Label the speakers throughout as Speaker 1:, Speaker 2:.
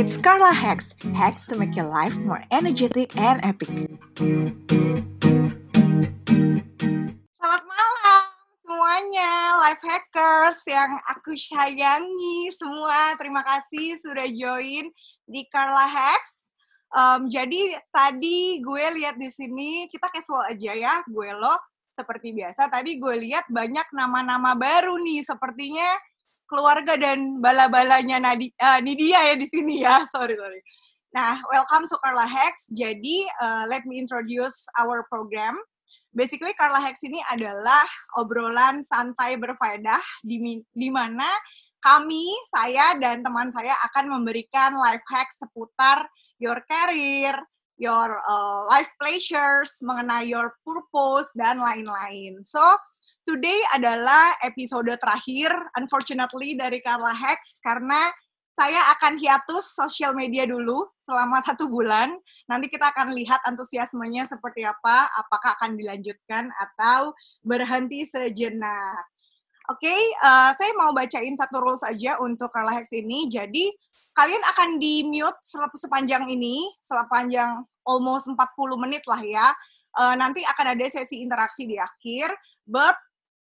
Speaker 1: It's Carla Hacks, hacks to make your life more energetic and epic.
Speaker 2: Selamat malam semuanya, life hackers yang aku sayangi semua. Terima kasih sudah join di Carla Hacks. Um, jadi tadi gue lihat di sini kita casual aja ya, gue lo seperti biasa. Tadi gue lihat banyak nama-nama baru nih, sepertinya keluarga dan bala-balanya Nadi, uh, Nidia ya di sini ya. Sorry, sorry. Nah, welcome to Carla Hacks. Jadi, uh, let me introduce our program. Basically, Carla Hacks ini adalah obrolan santai berfaedah di, di mana kami, saya, dan teman saya akan memberikan life hack seputar your career, your uh, life pleasures, mengenai your purpose, dan lain-lain. So, today adalah episode terakhir, unfortunately, dari Carla Hex, karena saya akan hiatus sosial media dulu selama satu bulan. Nanti kita akan lihat antusiasmenya seperti apa, apakah akan dilanjutkan atau berhenti sejenak. Oke, okay, uh, saya mau bacain satu rules aja untuk Carla Hex ini. Jadi, kalian akan di-mute sepanjang ini, sepanjang almost 40 menit lah ya. Uh, nanti akan ada sesi interaksi di akhir, but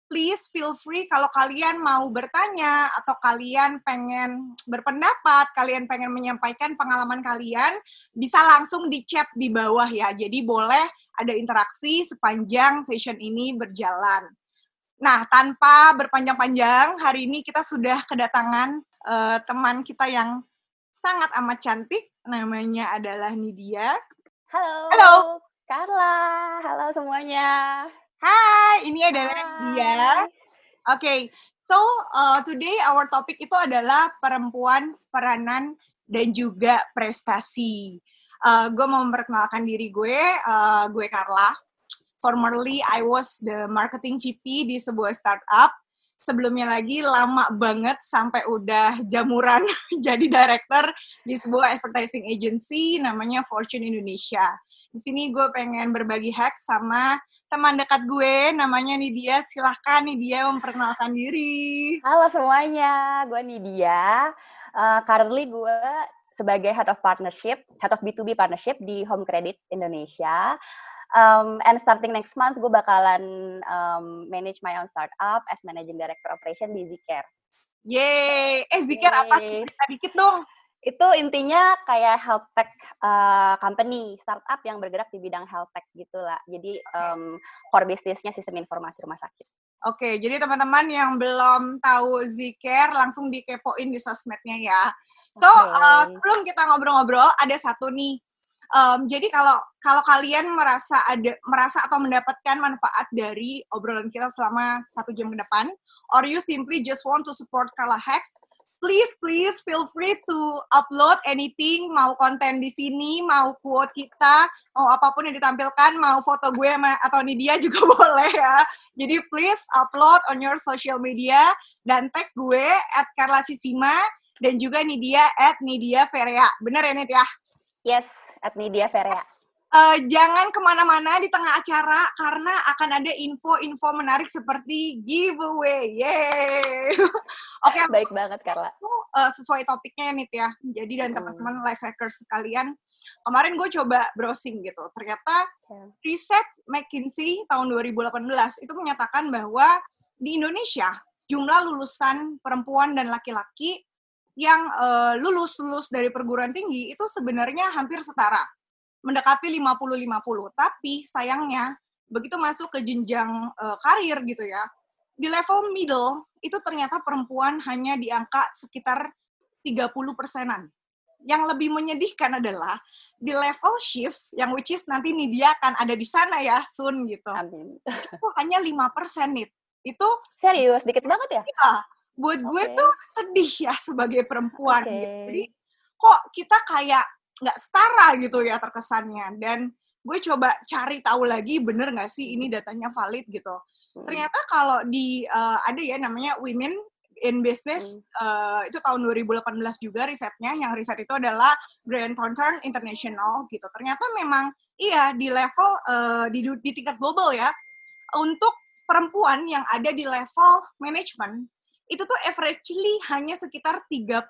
Speaker 2: please feel free kalau kalian mau bertanya atau kalian pengen berpendapat, kalian pengen menyampaikan pengalaman kalian, bisa langsung di chat di bawah ya. Jadi boleh ada interaksi sepanjang session ini berjalan. Nah, tanpa berpanjang-panjang, hari ini kita sudah kedatangan uh, teman kita yang sangat amat cantik, namanya adalah Nidia.
Speaker 3: Halo.
Speaker 2: Halo.
Speaker 3: Carla. Halo semuanya.
Speaker 2: Hai, ini adalah Hai. dia. Oke, okay, so uh, today our topic itu adalah perempuan, peranan, dan juga prestasi. Uh, gue mau memperkenalkan diri gue, uh, gue Carla. Formerly, I was the marketing VP di sebuah startup. Sebelumnya lagi lama banget sampai udah jamuran jadi director di sebuah advertising agency namanya Fortune Indonesia. Di sini gue pengen berbagi hack sama teman dekat gue namanya Nidia. Silahkan Nidia memperkenalkan diri.
Speaker 3: Halo semuanya, gue Nidia. Uh, currently gue sebagai Head of Partnership, Head of B2B Partnership di Home Credit Indonesia. Um, and starting next month, gue bakalan um, manage my own startup as Managing Director Operation di Zcare.
Speaker 2: Yeay! Eh, Zcare apa? Cerita dikit dong
Speaker 3: itu intinya kayak health tech uh, company startup yang bergerak di bidang health tech gitulah jadi um, core bisnisnya sistem informasi rumah sakit
Speaker 2: oke okay, jadi teman-teman yang belum tahu Zcare langsung dikepoin di sosmednya ya so okay. uh, sebelum kita ngobrol-ngobrol ada satu nih um, jadi kalau kalau kalian merasa ada merasa atau mendapatkan manfaat dari obrolan kita selama satu jam ke depan or you simply just want to support Carla Hacks please please feel free to upload anything mau konten di sini mau quote kita mau apa pun yang ditampilkan mau foto gue sama atau Nidia juga boleh ya. Jadi please upload on your social media dan tag gue at Carla Sisima dan juga Nidia at Nidia Ferea. Bener ya Nid ya
Speaker 3: yes at Nidia Ferea
Speaker 2: uh, jangan ke mana-mana di tengah acara karena akan ada info-info menarik seperti giveaway. Yeay.
Speaker 3: Oke, okay, baik banget Carla.
Speaker 2: Uh, sesuai topiknya nih ya. Jadi dan hmm. teman-teman life hackers sekalian, kemarin gue coba browsing gitu. Ternyata yeah. riset McKinsey tahun 2018 itu menyatakan bahwa di Indonesia jumlah lulusan perempuan dan laki-laki yang uh, lulus lulus dari perguruan tinggi itu sebenarnya hampir setara mendekati 50-50. Tapi sayangnya begitu masuk ke jenjang uh, karir gitu ya, di level middle itu ternyata perempuan hanya di angka sekitar 30 persenan. Yang lebih menyedihkan adalah di level shift yang which is nanti nih dia akan ada di sana ya soon gitu. Amin. Itu hanya 5 persen nih. Itu
Speaker 3: serius dikit banget ya?
Speaker 2: Iya. Buat okay. gue tuh sedih ya sebagai perempuan. Okay. Gitu. Jadi kok kita kayak nggak setara gitu ya terkesannya dan gue coba cari tahu lagi bener nggak sih ini datanya valid gitu hmm. ternyata kalau di uh, ada ya namanya women in business hmm. uh, itu tahun 2018 juga risetnya yang riset itu adalah Grant Thornton International gitu ternyata memang iya di level uh, di di tingkat global ya untuk perempuan yang ada di level management itu tuh averagely hanya sekitar 30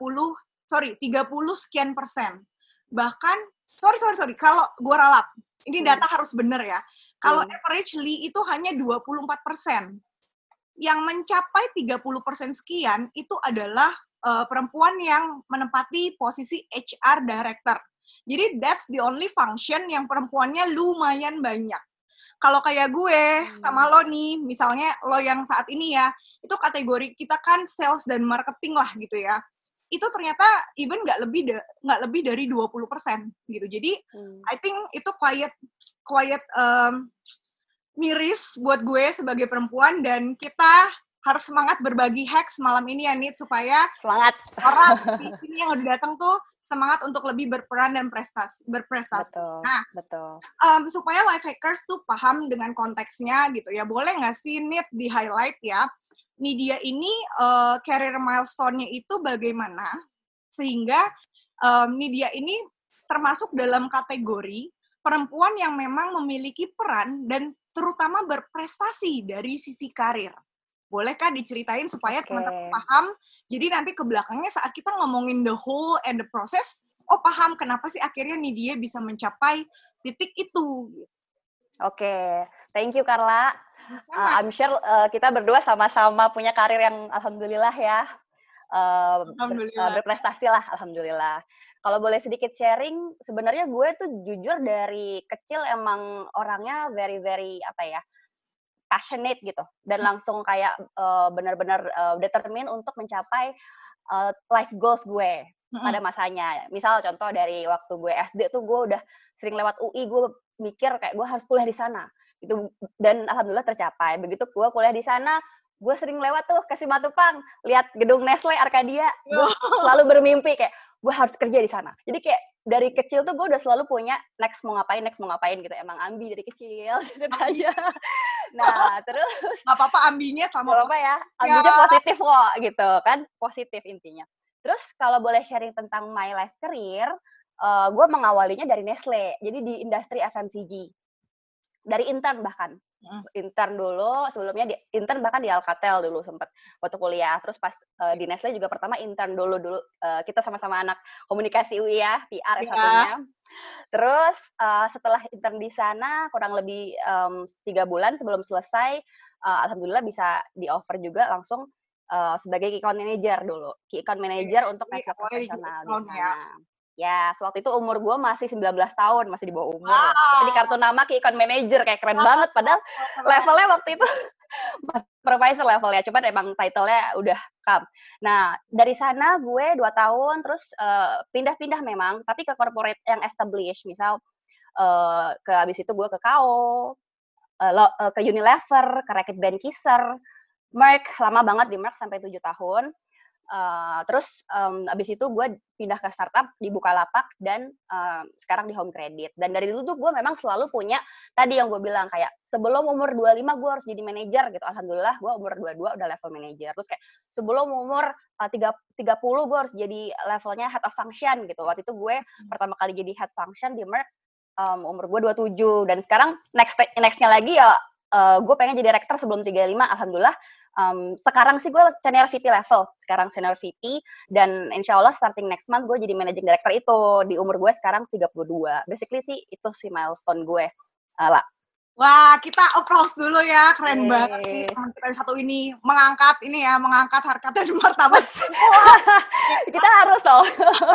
Speaker 2: sorry 30 sekian persen bahkan sorry sorry sorry kalau gue ralat ini
Speaker 3: Hmm.
Speaker 2: data harus bener ya kalau
Speaker 3: Hmm.
Speaker 2: averagely itu hanya 24 persen yang mencapai 30 persen sekian itu adalah eh, perempuan yang menempati posisi HR director jadi that's the only function yang perempuannya lumayan banyak kalau kayak gue sama
Speaker 3: Hmm.
Speaker 2: lo nih misalnya lo yang saat ini ya itu kategori kita kan sales dan marketing lah gitu ya itu ternyata even nggak lebih nggak lebih dari 20% gitu. Jadi
Speaker 3: Hmm.
Speaker 2: I think itu quiet quiet um, miris buat gue sebagai perempuan dan kita harus semangat berbagi hacks malam ini ya Nit supaya
Speaker 3: Semangat.
Speaker 2: orang di sini yang udah datang tuh semangat untuk lebih berperan dan prestasi berprestasi.
Speaker 3: Betul.
Speaker 2: Nah,
Speaker 3: betul.
Speaker 2: um, supaya life hackers tuh paham dengan konteksnya gitu ya. Boleh nggak sih Nit di highlight ya? Media ini uh, career milestone-nya itu bagaimana sehingga um, media ini termasuk dalam kategori perempuan yang memang memiliki peran dan terutama berprestasi dari sisi karir. Bolehkah diceritain supaya
Speaker 3: Oke.
Speaker 2: teman-teman paham? Jadi nanti ke belakangnya saat kita ngomongin the whole and the process, oh paham kenapa sih akhirnya nih dia bisa mencapai titik itu.
Speaker 3: Oke, thank you Carla. Uh. I'm sure uh, kita berdua sama-sama punya karir yang alhamdulillah ya. Uh, ber-
Speaker 2: Alhamdulillah.
Speaker 3: uh, berprestasi lah, alhamdulillah. Kalau boleh sedikit sharing, sebenarnya gue tuh jujur dari kecil emang orangnya very very apa ya passionate gitu dan langsung kayak uh, benar-benar uh, determine untuk mencapai uh, life goals gue pada masanya. Misal contoh dari waktu gue SD tuh gue udah sering lewat UI, gue mikir kayak gue harus kuliah di sana. Gitu dan alhamdulillah tercapai. Begitu gue kuliah di sana, gue sering lewat tuh ke Simatupang, lihat gedung Nestle Arcadia, gue selalu bermimpi kayak gue harus kerja di sana. Jadi kayak dari kecil tuh gue udah selalu punya next mau ngapain, next mau ngapain gitu. Emang ambi dari kecil gitu aja. Nah, terus
Speaker 2: Gak apa-apa ambinya sama
Speaker 3: apa ya, ambilnya positif kok gitu kan, positif intinya. Terus kalau boleh sharing tentang my life career, uh, gue mengawalinya dari Nestle, jadi di industri FMCG. Dari intern bahkan. Intern dulu, sebelumnya di, intern bahkan di Alcatel dulu sempet waktu kuliah. Terus pas uh, di Nestle juga pertama intern dulu dulu. Uh, kita sama-sama anak komunikasi UI ya, PR. S1-nya. Terus uh, setelah intern di sana kurang lebih um, tiga bulan sebelum selesai, uh, alhamdulillah bisa di offer juga langsung uh, sebagai key account manager dulu. Key account manager untuk
Speaker 2: Jadi
Speaker 3: Nestle
Speaker 2: key
Speaker 3: profesional di
Speaker 2: account
Speaker 3: sana.
Speaker 2: Ya.
Speaker 3: Ya, waktu itu umur gue masih 19 tahun, masih di bawah umur.
Speaker 2: Wow.
Speaker 3: Di kartu nama key account manager kayak keren banget. Padahal levelnya waktu itu mas supervisor levelnya, cuman emang title-nya udah kam. Nah, dari sana gue dua tahun, terus eh, pindah-pindah memang, tapi ke corporate yang established, misal eh, ke abis itu gue ke KO, eh, lo- eh, ke Unilever, ke Reckitt Benckiser, Merck, lama banget di Merck sampai tujuh tahun. Eh, terus em, abis itu gue pindah ke startup di Bukalapak dan em, sekarang di Home Credit. Dan dari dulu tuh gue memang selalu punya tadi yang gue bilang kayak sebelum umur 25 gue harus jadi manajer gitu. Alhamdulillah gue umur 22 udah level manajer. Terus kayak sebelum umur uh, 3, 30 gue harus jadi levelnya head of function gitu. Waktu itu gue pertama kali jadi head function di Merck um, umur gue 27 dan sekarang next nextnya lagi ya uh, gue pengen jadi director sebelum 35 alhamdulillah um, sekarang sih gue senior VP level sekarang senior VP dan insya Allah starting next month gue jadi managing director itu. Di umur gue sekarang 32 basically sih itu sih milestone gue uh, lah
Speaker 2: Wah, kita applause dulu ya. Keren
Speaker 3: Yeay.
Speaker 2: banget nih teman kita yang satu ini mengangkat ini ya, mengangkat harkat dan martabat.
Speaker 3: kita harus loh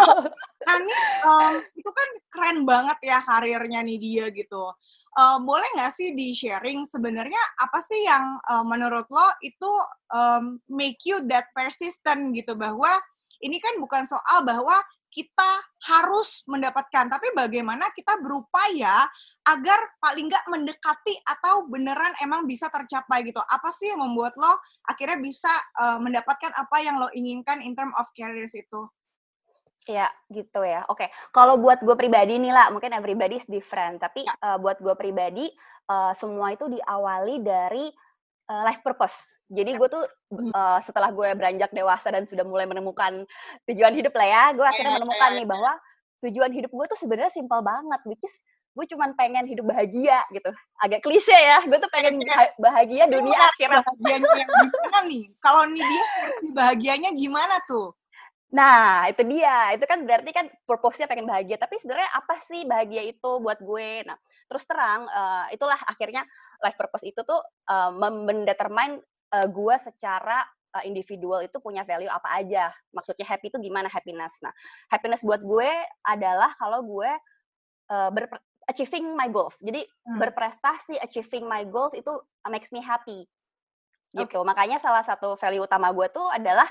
Speaker 2: Nah, ini em, itu kan keren banget ya karirnya nih dia gitu. Eh, boleh nggak sih di sharing sebenarnya apa sih yang eh, menurut lo itu em, make you that persistent gitu bahwa ini kan bukan soal bahwa kita harus mendapatkan, tapi bagaimana kita berupaya agar paling nggak mendekati atau beneran emang bisa tercapai gitu. Apa sih yang membuat lo akhirnya bisa eh, mendapatkan apa yang lo inginkan in term of careers itu?
Speaker 3: Ya, gitu ya. Oke, kalau buat gue pribadi nih lah, mungkin everybody is different. Tapi eh, buat gue pribadi, eh, semua itu diawali dari eh, life purpose. Jadi gue tuh eh, setelah gue beranjak dewasa dan sudah mulai menemukan tujuan hidup lah ya, gue akhirnya
Speaker 2: Iya,
Speaker 3: menemukan
Speaker 2: iya,
Speaker 3: nih bahwa tujuan hidup gue tuh sebenarnya simpel banget, which is gue cuman pengen hidup bahagia gitu. Agak klise ya, gue tuh pengen bah- bahagia dunia akhirat.
Speaker 2: bahagianya gimana nih? Kalau nih dia bahagianya gimana tuh?
Speaker 3: Nah, itu dia. Itu kan berarti kan purpose-nya pengen bahagia. Tapi sebenarnya apa sih bahagia itu buat gue? Nah, terus terang, uh, itulah akhirnya life purpose itu tuh uh, mendetermine uh, gue secara uh, individual itu punya value apa aja. Maksudnya happy itu gimana happiness. Nah, happiness buat gue adalah kalau gue uh, ber achieving my goals. Jadi hmm. berprestasi, achieving my goals itu makes me happy. Gitu. Okay. Makanya salah satu value utama gue tuh adalah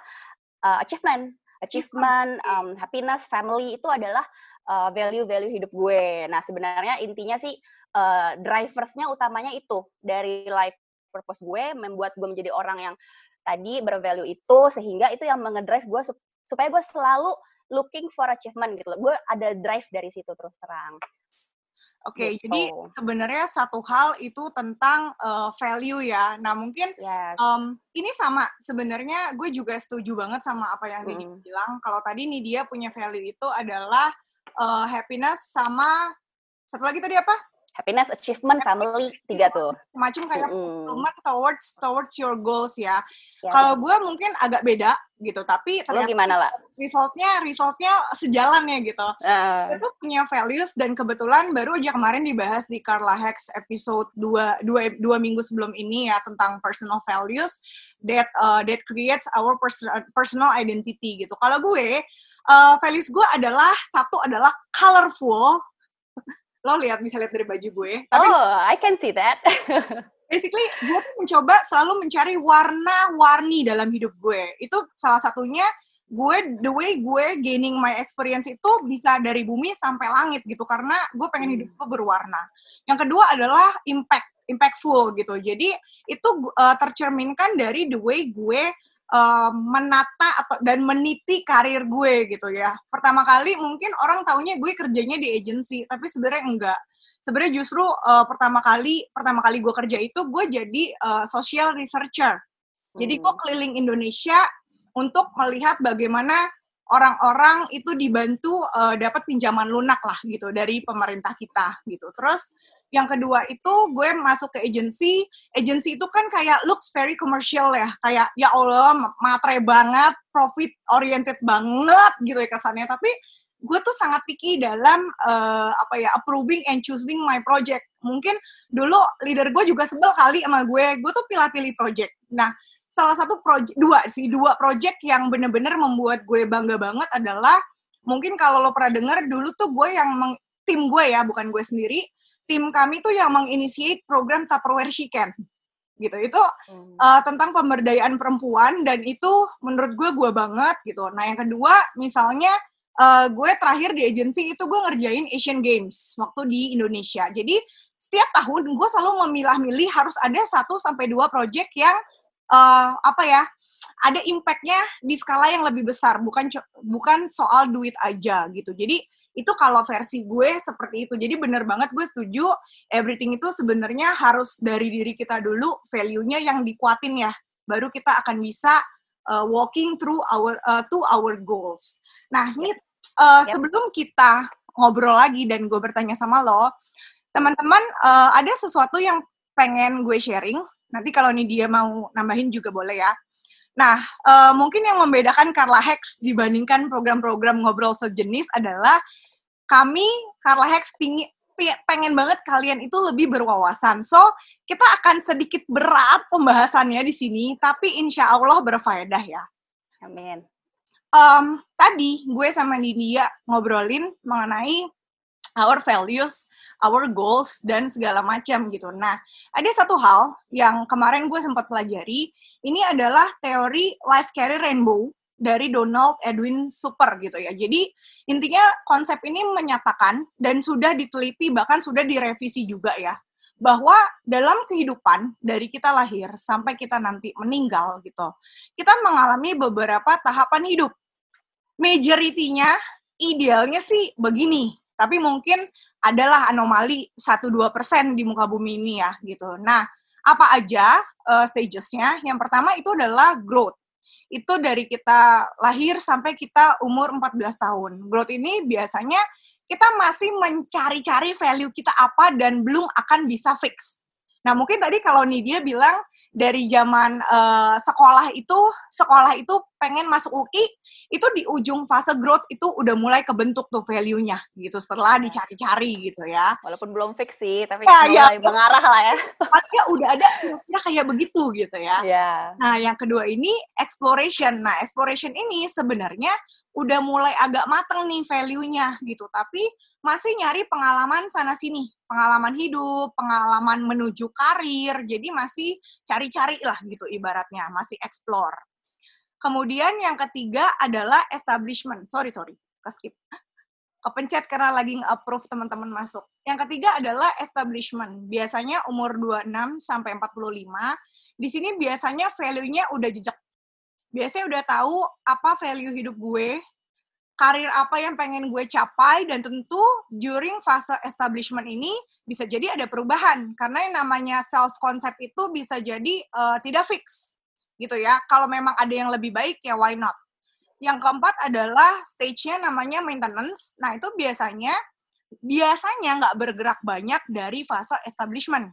Speaker 3: uh, achievement achievement, um, happiness, family itu adalah value value-value hidup gue. Nah, sebenarnya intinya sih uh, driversnya utamanya itu dari life purpose gue membuat gue menjadi orang yang tadi bervalue itu sehingga itu yang mengedrive gue supaya gue selalu looking for achievement gitu. Gue ada drive dari situ terus terang.
Speaker 2: Oke, okay, gitu. jadi sebenarnya satu hal itu tentang uh, value ya. Nah mungkin yes. um, ini sama sebenarnya gue juga setuju banget sama apa yang mm. bilang. Kalau tadi nih dia punya value itu adalah uh, happiness sama satu lagi tadi apa?
Speaker 3: Happiness, achievement, family, tiga tuh.
Speaker 2: Macam kayak mm. towards towards your goals ya. ya. Kalau gue mungkin agak beda gitu, tapi
Speaker 3: ternyata gimana lah?
Speaker 2: Resultnya resultnya sejalan ya gitu. Uh. Itu punya values dan kebetulan baru aja kemarin dibahas di Carla Hex episode dua, dua, dua minggu sebelum ini ya tentang personal values that uh, that creates our personal personal identity gitu. Kalau gue uh, values gue adalah satu adalah colorful lo lihat bisa lihat dari baju gue.
Speaker 3: Tapi, oh, I can see that.
Speaker 2: basically, gue tuh mencoba selalu mencari warna-warni dalam hidup gue. Itu salah satunya gue the way gue gaining my experience itu bisa dari bumi sampai langit gitu karena gue pengen hidup hmm. gue berwarna. Yang kedua adalah impact, impactful gitu. Jadi itu uh, tercerminkan dari the way gue uh, menata atau dan meniti karir gue gitu ya. Pertama kali mungkin orang taunya gue kerjanya di agency, tapi sebenarnya enggak. Sebenarnya justru uh, pertama kali pertama kali gue kerja itu gue jadi uh, social researcher. Jadi gue hmm. keliling Indonesia untuk melihat bagaimana orang-orang itu dibantu uh, dapat pinjaman lunak lah gitu dari pemerintah kita gitu. Terus yang kedua itu gue masuk ke agency. Agency itu kan kayak looks very commercial ya. Kayak ya Allah matre banget profit oriented banget gitu ya kesannya. Tapi gue tuh sangat picky dalam uh, apa ya approving and choosing my project. Mungkin dulu leader gue juga sebel kali sama gue. Gue tuh pilih-pilih project. Nah salah satu project dua sih dua project yang bener-bener membuat gue bangga banget adalah mungkin kalau lo pernah dengar dulu tuh gue yang meng, tim gue ya bukan gue sendiri tim kami tuh yang menginisiate program Tupperware She Can gitu. Itu hmm. uh, tentang pemberdayaan perempuan dan itu menurut gue gue banget gitu. Nah yang kedua misalnya uh, gue terakhir di agensi itu gue ngerjain Asian Games waktu di Indonesia. Jadi setiap tahun gue selalu memilah-milih harus ada satu sampai dua project yang uh, apa ya ada impactnya di skala yang lebih besar bukan bukan soal duit aja gitu. Jadi itu kalau versi gue seperti itu. Jadi bener banget gue setuju everything itu sebenarnya harus dari diri kita dulu value-nya yang dikuatin ya. Baru kita akan bisa uh, walking through our uh, to our goals. Nah ini uh, yep. sebelum kita ngobrol lagi dan gue bertanya sama lo teman-teman uh, ada sesuatu yang pengen gue sharing nanti kalau nih dia mau nambahin juga boleh ya Nah, uh, mungkin yang membedakan Carla Hex dibandingkan program-program ngobrol sejenis adalah kami Carla Hex pingin, pengen banget kalian itu lebih berwawasan. So, kita akan sedikit berat pembahasannya di sini, tapi insya Allah berfaedah ya.
Speaker 3: Amin.
Speaker 2: Um, tadi gue sama Dindia ngobrolin mengenai our values, our goals, dan segala macam gitu. Nah, ada satu hal yang kemarin gue sempat pelajari, ini adalah teori life career rainbow dari Donald Edwin Super gitu ya. Jadi intinya konsep ini menyatakan dan sudah diteliti bahkan sudah direvisi juga ya bahwa dalam kehidupan dari kita lahir sampai kita nanti meninggal gitu, kita mengalami beberapa tahapan hidup. Majoritinya idealnya sih begini, tapi mungkin adalah anomali 1-2% di muka bumi ini ya gitu. Nah, apa aja uh, stagesnya? Yang pertama itu adalah growth. Itu dari kita lahir sampai kita umur 14 tahun. Growth ini biasanya kita masih mencari-cari value kita apa dan belum akan bisa fix. Nah, mungkin tadi kalau Nidia bilang dari zaman uh, sekolah itu sekolah itu pengen masuk UI itu di ujung fase growth itu udah mulai kebentuk tuh value-nya gitu setelah iya. dicari-cari gitu ya
Speaker 3: walaupun belum fix sih tapi ya, mulai ya. mengarah lah ya
Speaker 2: ya udah ada kira-kira kayak begitu gitu ya
Speaker 3: yeah.
Speaker 2: nah yang kedua ini exploration nah exploration ini sebenarnya udah mulai agak mateng nih value-nya gitu tapi masih nyari pengalaman sana sini, pengalaman hidup, pengalaman menuju karir. Jadi masih cari-cari lah gitu ibaratnya, masih explore. Kemudian yang ketiga adalah establishment. Sorry, sorry, skip. Kepencet karena lagi nge-approve teman-teman masuk. Yang ketiga adalah establishment. Biasanya umur 26 sampai 45. Di sini biasanya value-nya udah jejak. Biasanya udah tahu apa value hidup gue, karir apa yang pengen gue capai dan tentu during fase establishment ini bisa jadi ada perubahan. Karena yang namanya self concept itu bisa jadi uh, tidak fix gitu ya. Kalau memang ada yang lebih baik ya why not? Yang keempat adalah stage-nya namanya maintenance. Nah itu biasanya biasanya nggak bergerak banyak dari fase establishment.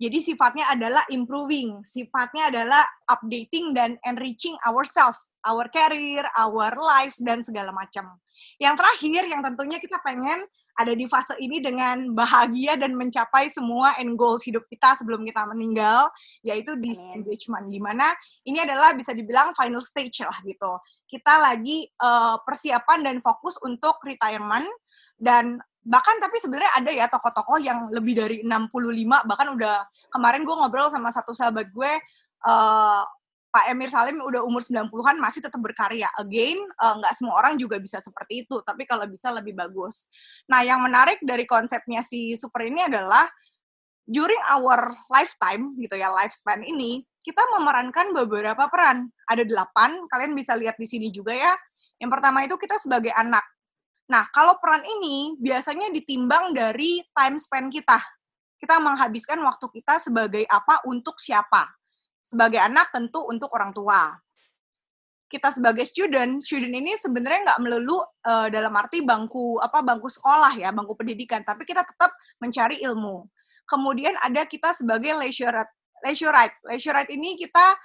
Speaker 2: Jadi sifatnya adalah improving sifatnya adalah updating dan enriching ourselves our career, our life, dan segala macam. Yang terakhir, yang tentunya kita pengen ada di fase ini dengan bahagia dan mencapai semua end goals hidup kita sebelum kita meninggal, yaitu disengagement. Di mana ini adalah bisa dibilang final stage lah gitu. Kita lagi uh, persiapan dan fokus untuk retirement, dan bahkan tapi sebenarnya ada ya tokoh-tokoh yang lebih dari 65 bahkan udah kemarin gue ngobrol sama satu sahabat gue uh, Pak Emir Salim udah umur 90-an masih tetap berkarya. Again, uh, nggak semua orang juga bisa seperti itu, tapi kalau bisa lebih bagus. Nah, yang menarik dari konsepnya si Super ini adalah during our lifetime gitu ya, lifespan ini, kita memerankan beberapa peran. Ada delapan, kalian bisa lihat di sini juga ya. Yang pertama itu kita sebagai anak. Nah, kalau peran ini biasanya ditimbang dari time span kita. Kita menghabiskan waktu kita sebagai apa untuk siapa sebagai anak tentu untuk orang tua. Kita sebagai student, student ini sebenarnya nggak melulu uh, dalam arti bangku apa bangku sekolah ya, bangku pendidikan, tapi kita tetap mencari ilmu. Kemudian ada kita sebagai leisure leisure Leisure ini kita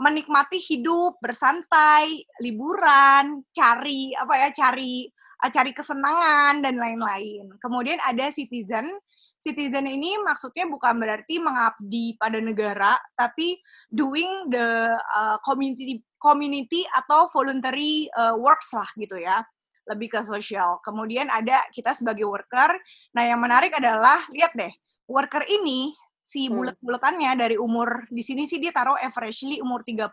Speaker 2: menikmati hidup, bersantai, liburan, cari apa ya, cari cari kesenangan dan lain-lain. Kemudian ada citizen citizen ini maksudnya bukan berarti mengabdi pada negara, tapi doing the uh, community community atau voluntary uh, works lah gitu ya, lebih ke sosial. Kemudian ada kita sebagai worker. Nah yang menarik adalah lihat deh, worker ini si hmm. bulat-bulatannya dari umur di sini sih dia taruh averagely umur 30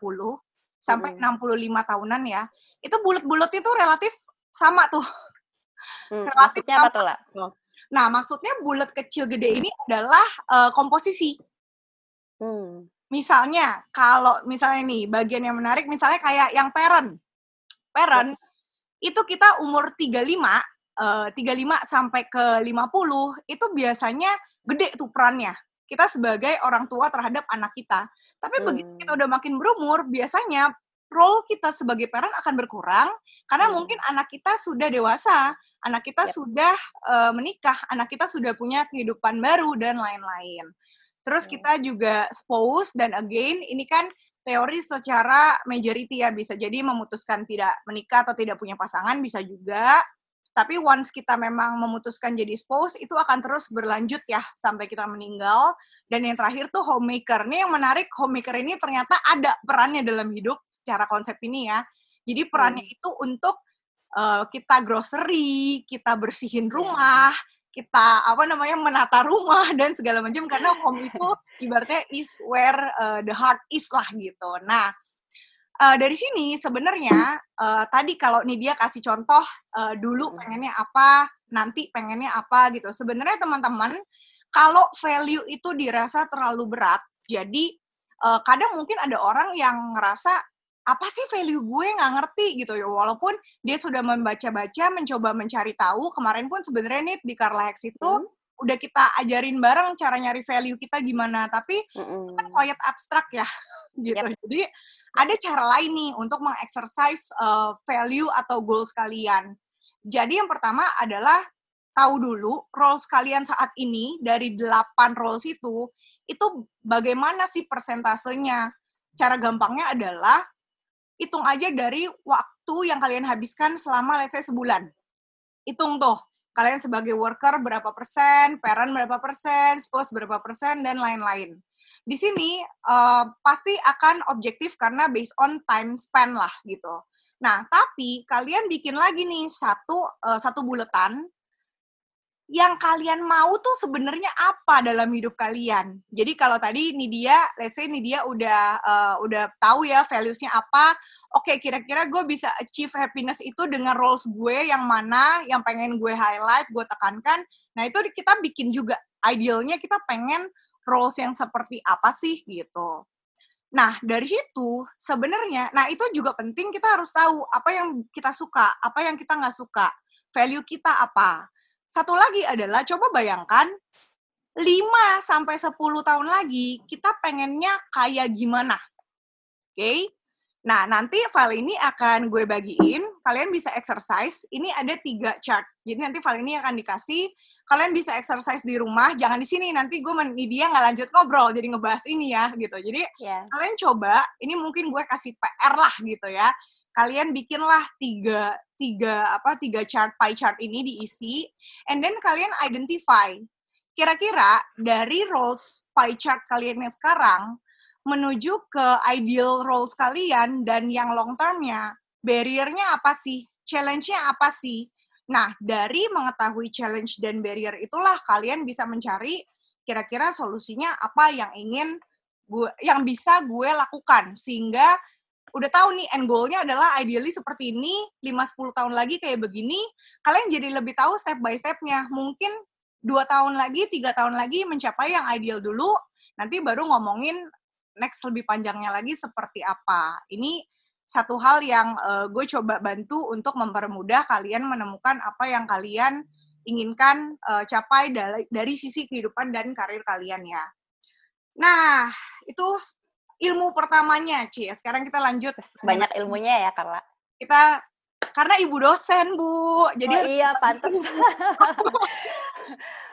Speaker 2: sampai hmm. 65 tahunan ya. Itu bulat-bulat itu relatif sama tuh.
Speaker 3: Hmm, relatif maksudnya sama. apa tuh lah?
Speaker 2: Nah, maksudnya bulat kecil gede ini adalah uh, komposisi.
Speaker 3: Hmm.
Speaker 2: Misalnya, kalau misalnya nih, bagian yang menarik misalnya kayak yang parent. Parent, ya. itu kita umur 35, uh, 35 sampai ke 50, itu biasanya gede tuh perannya. Kita sebagai orang tua terhadap anak kita. Tapi hmm. begitu kita udah makin berumur, biasanya role kita sebagai parent akan berkurang karena hmm. mungkin anak kita sudah dewasa, anak kita yep. sudah uh, menikah, anak kita sudah punya kehidupan baru dan lain-lain. Terus hmm. kita juga spouse dan again ini kan teori secara majority ya bisa jadi memutuskan tidak menikah atau tidak punya pasangan bisa juga tapi once kita memang memutuskan jadi spouse, itu akan terus berlanjut ya sampai kita meninggal. Dan yang terakhir tuh homemaker. Ini yang menarik, homemaker ini ternyata ada perannya dalam hidup secara konsep ini ya. Jadi perannya hmm. itu untuk uh, kita grocery, kita bersihin iya. rumah, kita apa namanya menata rumah dan segala macam karena home itu ibaratnya is where uh, the heart is lah gitu. Nah, uh, dari sini sebenarnya uh, tadi kalau nih dia kasih contoh uh, dulu pengennya apa, nanti pengennya apa gitu. Sebenarnya teman-teman kalau value itu dirasa terlalu berat, jadi uh, kadang mungkin ada orang yang ngerasa apa sih value gue nggak ngerti gitu ya walaupun dia sudah membaca-baca mencoba mencari tahu kemarin pun sebenarnya nih di Carla Hex itu hmm. udah kita ajarin bareng cara nyari value kita gimana tapi hmm. kan quiet abstrak ya gitu yep. jadi ada cara lain nih untuk mengexercise uh, value atau goals kalian. Jadi yang pertama adalah tahu dulu roles kalian saat ini dari 8 roles itu, itu bagaimana sih persentasenya? Cara gampangnya adalah hitung aja dari waktu yang kalian habiskan selama let's say sebulan. Hitung tuh, kalian sebagai worker berapa persen, parent berapa persen, spouse berapa persen, dan lain-lain. Di sini uh, pasti akan objektif karena based on time span lah gitu. Nah, tapi kalian bikin lagi nih satu uh, satu buletan yang kalian mau tuh sebenarnya apa dalam hidup kalian. Jadi kalau tadi Nidia, let's say Nidia udah uh, udah tahu ya values-nya apa, oke okay, kira-kira gue bisa achieve happiness itu dengan roles gue yang mana, yang pengen gue highlight, gue tekankan. Nah itu kita bikin juga, idealnya kita pengen roles yang seperti apa sih gitu. Nah, dari situ sebenarnya, nah itu juga penting kita harus tahu apa yang kita suka, apa yang kita nggak suka, value kita apa satu lagi adalah coba bayangkan 5 sampai 10 tahun lagi kita pengennya kayak gimana. Oke? Okay? Nah, nanti file ini akan gue bagiin, kalian bisa exercise. Ini ada tiga chart. Jadi nanti file ini akan dikasih, kalian bisa exercise di rumah, jangan di sini. Nanti gue dia nggak lanjut ngobrol, jadi ngebahas ini ya, gitu. Jadi yeah. kalian coba, ini mungkin gue kasih PR lah gitu ya kalian bikinlah tiga tiga apa tiga chart pie chart ini diisi and then kalian identify. Kira-kira dari roles pie chart kalian yang sekarang menuju ke ideal roles kalian dan yang long termnya barriernya apa sih? Challenge-nya apa sih? Nah dari mengetahui challenge dan barrier itulah kalian bisa mencari kira-kira solusinya apa yang ingin gue yang bisa gue lakukan sehingga udah tahu nih end goal-nya adalah ideally seperti ini, 5-10 tahun lagi kayak begini, kalian jadi lebih tahu step by step-nya. Mungkin dua tahun lagi, tiga tahun lagi mencapai yang ideal dulu, nanti baru ngomongin next lebih panjangnya lagi seperti apa. Ini satu hal yang uh, gue coba bantu untuk mempermudah kalian menemukan apa yang kalian inginkan uh, capai dari, dari sisi kehidupan dan karir kalian ya. Nah, itu ilmu pertamanya, Ci. Sekarang kita lanjut.
Speaker 3: Banyak ilmunya ya, Carla.
Speaker 2: Kita karena ibu dosen, Bu. Jadi
Speaker 3: oh, iya, pantas.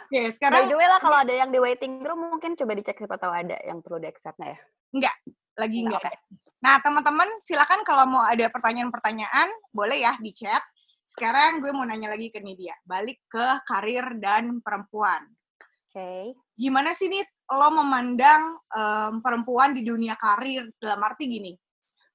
Speaker 3: Oke, sekarang By the way lah kalau ada yang di waiting room mungkin coba dicek siapa tahu ada yang perlu di accept ya.
Speaker 2: Enggak, lagi enggak. enggak. Nah, teman-teman silakan kalau mau ada pertanyaan-pertanyaan boleh ya di chat. Sekarang gue mau nanya lagi ke Nidia, balik ke karir dan perempuan.
Speaker 3: Oke. Okay.
Speaker 2: Gimana sih nih lo memandang um, perempuan di dunia karir dalam arti gini.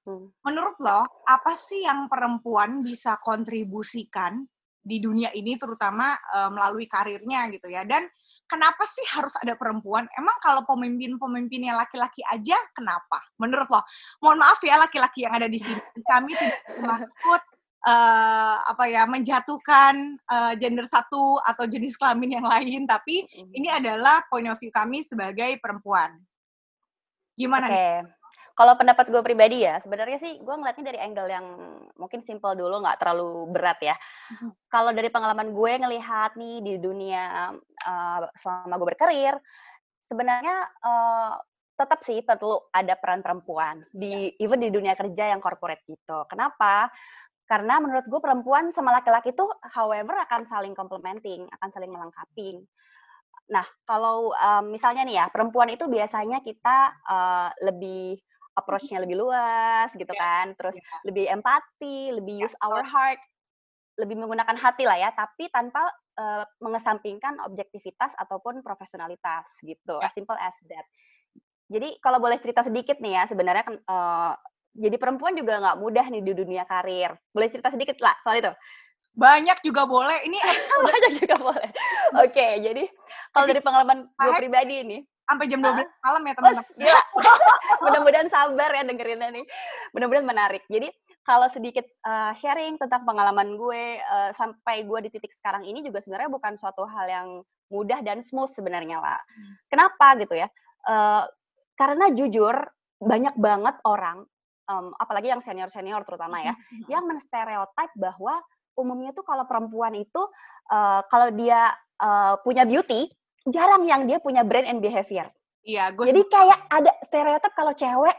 Speaker 2: Hmm. Menurut lo, apa sih yang perempuan bisa kontribusikan di dunia ini terutama um, melalui karirnya gitu ya. Dan kenapa sih harus ada perempuan? Emang kalau pemimpin-pemimpinnya laki-laki aja kenapa? Menurut lo? Mohon maaf ya laki-laki yang ada di sini. Kami tidak maksud uh, apa ya menjatuhkan uh, gender satu atau jenis kelamin yang lain tapi mm. ini adalah point of view kami sebagai perempuan gimana okay. nih
Speaker 3: kalau pendapat gue pribadi ya sebenarnya sih gue ngeliatnya dari angle yang mungkin simple dulu nggak terlalu berat ya mm. kalau dari pengalaman gue ngelihat nih di dunia uh, selama gue berkarir sebenarnya uh, tetap sih perlu ada peran perempuan di yeah. even di dunia kerja yang corporate gitu. Kenapa? Karena menurut gue perempuan sama laki-laki itu however akan saling complementing, akan saling melengkapi. Nah, kalau um, misalnya nih ya, perempuan itu biasanya kita uh, lebih approach-nya lebih luas gitu yeah. kan, terus yeah. lebih empati, lebih use our heart, lebih menggunakan hati lah ya, tapi tanpa uh, mengesampingkan objektivitas ataupun profesionalitas gitu, yeah. as simple as that. Jadi kalau boleh cerita sedikit nih ya, sebenarnya uh, jadi perempuan juga nggak mudah nih di dunia karir. Boleh cerita sedikit lah soal itu?
Speaker 2: Banyak juga boleh. Ini
Speaker 3: banyak juga boleh. Oke, okay, jadi kalau dari pengalaman gue pribadi ini
Speaker 2: sampai jam 12 malam ya teman-teman.
Speaker 3: Mudah-mudahan sabar ya dengerinnya nih. Mudah-mudahan menarik. Jadi kalau sedikit uh, sharing tentang pengalaman gue uh, sampai gue di titik sekarang ini juga sebenarnya bukan suatu hal yang mudah dan smooth sebenarnya lah. Hmm. Kenapa gitu ya? Uh, karena jujur banyak banget orang um, apalagi yang senior-senior terutama ya, yang menstereotip bahwa umumnya tuh kalau perempuan itu uh, kalau dia uh, punya beauty, jarang yang dia punya brand and behavior.
Speaker 2: Iya,
Speaker 3: gue Jadi kayak ada stereotip kalau cewek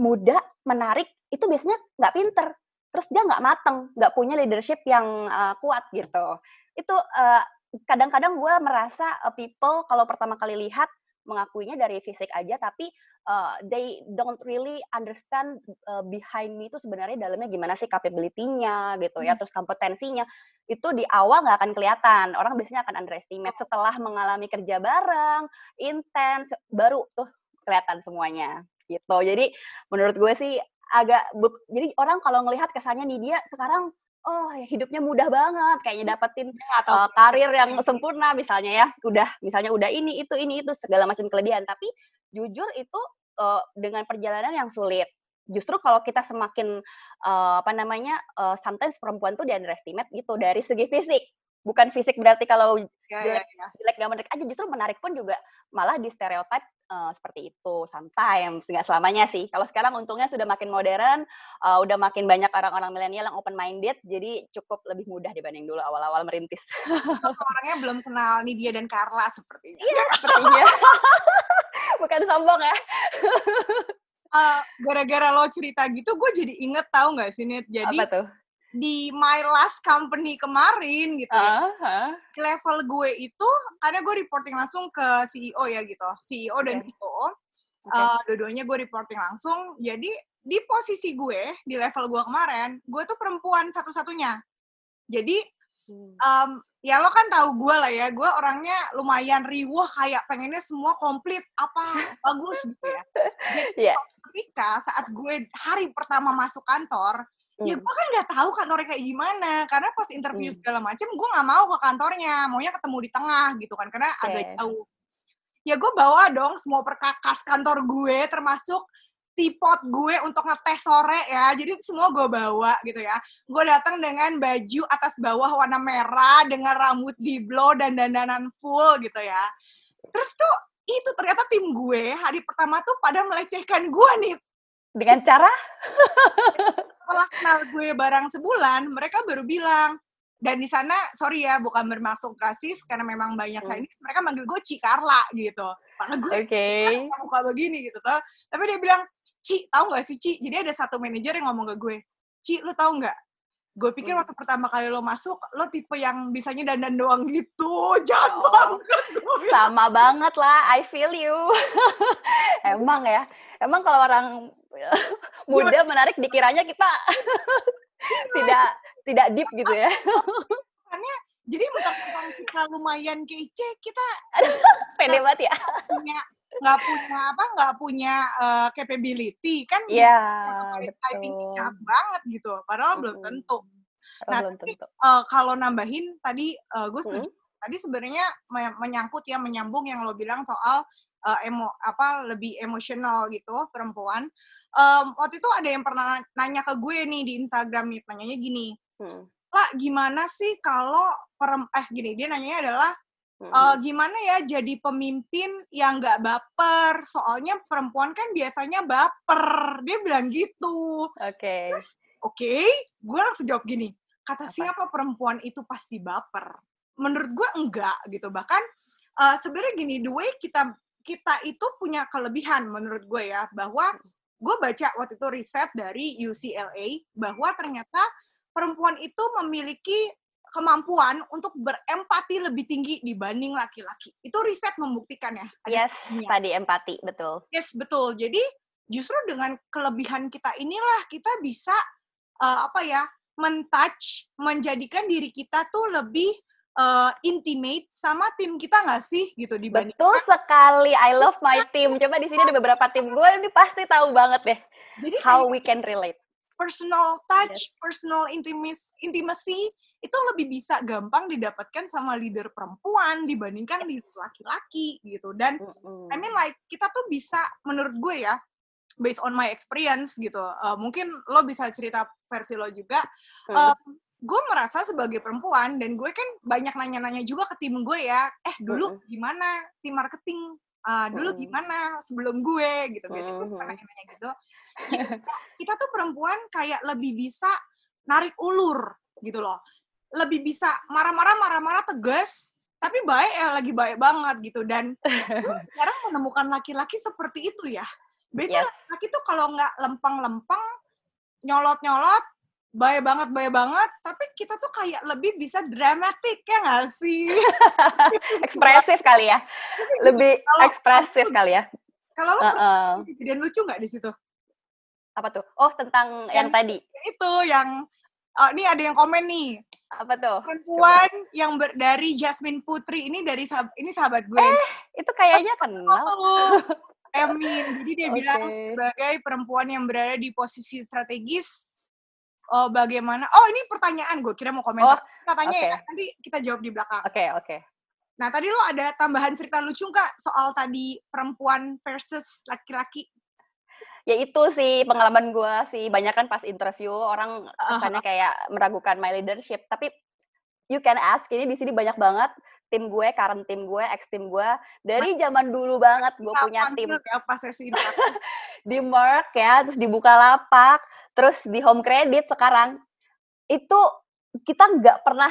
Speaker 3: muda, menarik, itu biasanya nggak pinter. terus dia nggak mateng, nggak punya leadership yang uh, kuat gitu. Itu uh, kadang-kadang gue merasa uh, people kalau pertama kali lihat mengakuinya dari fisik aja tapi uh, they don't really understand uh, behind me itu sebenarnya dalamnya gimana sih capability-nya gitu ya hmm. terus kompetensinya itu di awal nggak akan kelihatan. Orang biasanya akan underestimate. Setelah mengalami kerja bareng intens baru tuh kelihatan semuanya gitu. Jadi menurut gue sih agak jadi orang kalau ngelihat kesannya nih dia sekarang oh ya hidupnya mudah banget kayaknya dapetin uh, karir yang sempurna misalnya ya udah misalnya udah ini itu ini itu segala macam kelebihan. Tapi jujur itu uh, dengan perjalanan yang sulit justru kalau kita semakin uh, apa namanya uh, sometimes perempuan tuh di underestimate gitu dari segi fisik bukan fisik berarti kalau ya, ya jelek, ya, jelek gak menarik aja justru menarik pun juga malah di stereotip uh, seperti itu sometimes nggak selamanya sih. Kalau sekarang untungnya sudah makin modern uh, udah makin banyak orang-orang milenial yang open minded jadi cukup lebih mudah dibanding dulu awal-awal merintis.
Speaker 2: Orangnya belum kenal Nidia dan Carla sepertinya
Speaker 3: iya sepertinya. Bukan sombong ya.
Speaker 2: Uh, gara-gara lo cerita gitu gue jadi inget tahu nggak sih Nit? Jadi
Speaker 3: Apa tuh?
Speaker 2: Di my last company kemarin gitu ya. Uh, uh. Level gue itu karena gue reporting langsung ke CEO ya gitu. CEO okay. dan CEO. Okay. Uh, dua-duanya gue reporting langsung. Jadi di posisi gue di level gue kemarin, gue tuh perempuan satu-satunya. Jadi um, ya lo kan tahu gue lah ya, gue orangnya lumayan riuh kayak pengennya semua komplit apa bagus gitu ya. Jadi yeah. ketika saat gue hari pertama masuk kantor, Hmm. Ya gue kan nggak tahu kantornya kayak gimana karena pas interview hmm. segala macem gue nggak mau ke kantornya, maunya ketemu di tengah gitu kan karena okay. agak jauh. Ya gue bawa dong semua perkakas kantor gue termasuk tipot gue untuk ngetes sore ya. Jadi semua gue bawa gitu ya. Gue datang dengan baju atas bawah warna merah dengan rambut di blow dan dandanan full gitu ya. Terus tuh itu ternyata tim gue hari pertama tuh pada melecehkan gue nih.
Speaker 3: Dengan cara?
Speaker 2: setelah kenal gue barang sebulan, mereka baru bilang, dan di sana sorry ya bukan bermaksud rasis karena memang banyak hmm. ini mereka manggil gue Ci Carla gitu. Karena gue
Speaker 3: okay.
Speaker 2: muka begini gitu tuh tapi dia bilang Ci tahu nggak sih Ci? Jadi ada satu manajer yang ngomong ke gue Ci lo tahu nggak gue pikir hmm. waktu pertama kali lo masuk lo tipe yang bisanya dandan doang gitu. Jahat oh, banget
Speaker 3: sama banget lah I feel you. Emang ya. Emang kalau orang muda menarik dikiranya kita tidak tidak deep gitu ya.
Speaker 2: Karena jadi mentang-mentang kita lumayan kece, kita
Speaker 3: pede banget ya.
Speaker 2: Punya nggak punya apa nggak punya uh, capability kan
Speaker 3: Iya, yeah,
Speaker 2: typingnya banget gitu padahal hmm. belum tentu nah belum tapi tentu. Uh, kalau nambahin tadi uh, gue setuju hmm? tadi sebenarnya menyangkut ya menyambung yang lo bilang soal uh, emo apa lebih emosional gitu perempuan. Um, waktu itu ada yang pernah nanya ke gue nih di Instagram nih, nanyanya gini, hmm. lah gimana sih kalau perem eh gini dia nanyanya adalah hmm. uh, gimana ya jadi pemimpin yang nggak baper? Soalnya perempuan kan biasanya baper. Dia bilang gitu.
Speaker 3: Oke. Okay.
Speaker 2: oke, okay, gue langsung jawab gini. Kata Apa? siapa perempuan itu pasti baper? Menurut gue enggak gitu. Bahkan uh, sebenarnya gini, the way kita kita itu punya kelebihan menurut gue ya bahwa gue baca waktu itu riset dari UCLA bahwa ternyata perempuan itu memiliki kemampuan untuk berempati lebih tinggi dibanding laki-laki. Itu riset membuktikan ya.
Speaker 3: Yes, tadi empati, betul.
Speaker 2: Yes, betul. Jadi justru dengan kelebihan kita inilah kita bisa uh, apa ya, mentouch, menjadikan diri kita tuh lebih uh, intimate sama tim kita nggak sih gitu dibanding
Speaker 3: Betul sekali. I love my team. Coba di sini ada beberapa tim gue ini pasti tahu banget deh Jadi how we can relate.
Speaker 2: Personal touch, yes. personal intimacy, intimacy itu lebih bisa gampang didapatkan sama leader perempuan dibandingkan leader laki-laki gitu. Dan mm -hmm. I mean like kita tuh bisa menurut gue ya based on my experience gitu. Uh, mungkin lo bisa cerita versi lo juga. Hmm. Uh, gue merasa sebagai perempuan dan gue kan banyak nanya-nanya juga ke tim gue ya eh dulu gimana tim marketing? Uh, dulu gimana sebelum gue? Gitu. Biasanya gue suka nanya-nanya gitu. Kita, kita tuh perempuan kayak lebih bisa narik ulur gitu loh. Lebih bisa marah-marah marah-marah tegas tapi baik ya lagi baik banget gitu. Dan sekarang menemukan laki-laki seperti itu ya. Biasanya yes. laki tuh kalau nggak lempeng-lempeng nyolot-nyolot Bahaya banget, bahaya banget. Tapi kita tuh kayak lebih bisa dramatik ya nggak sih?
Speaker 3: ekspresif kali ya. Lebih
Speaker 2: Kalau-
Speaker 3: ekspresif kali ya.
Speaker 2: Kalau lo
Speaker 3: Heeh.
Speaker 2: kejadian lucu nggak di situ?
Speaker 3: Apa tuh? Oh, tentang yang
Speaker 2: Yang-
Speaker 3: tadi.
Speaker 2: Itu yang oh, ini ada yang komen nih.
Speaker 3: Apa tuh?
Speaker 2: Perempuan yang ber, dari Jasmine Putri ini dari sahab- ini sahabat gue.
Speaker 3: Itu kayaknya kenal.
Speaker 2: Oh, Emin. Jadi dia bilang
Speaker 3: Oke.
Speaker 2: sebagai perempuan yang berada di posisi strategis oh bagaimana Oh, ini pertanyaan gue kira mau komentar. Katanya ya,
Speaker 3: oke.
Speaker 2: nanti kita jawab di belakang.
Speaker 3: Oke, oke.
Speaker 2: Nah, tadi lo ada tambahan cerita lucu nggak soal tadi perempuan versus laki-laki?
Speaker 3: Ya itu sih pengalaman gue sih. Banyak kan pas interview orang kesannya kayak meragukan my leadership. Tapi you can ask. Ini di sini banyak banget tim gue, current tim gue, ex tim gue. Dari zaman dulu banget gue punya tim
Speaker 2: ya pas sesi
Speaker 3: di Merck ya, terus di Bukalapak, terus di Home Credit sekarang. Itu kita nggak pernah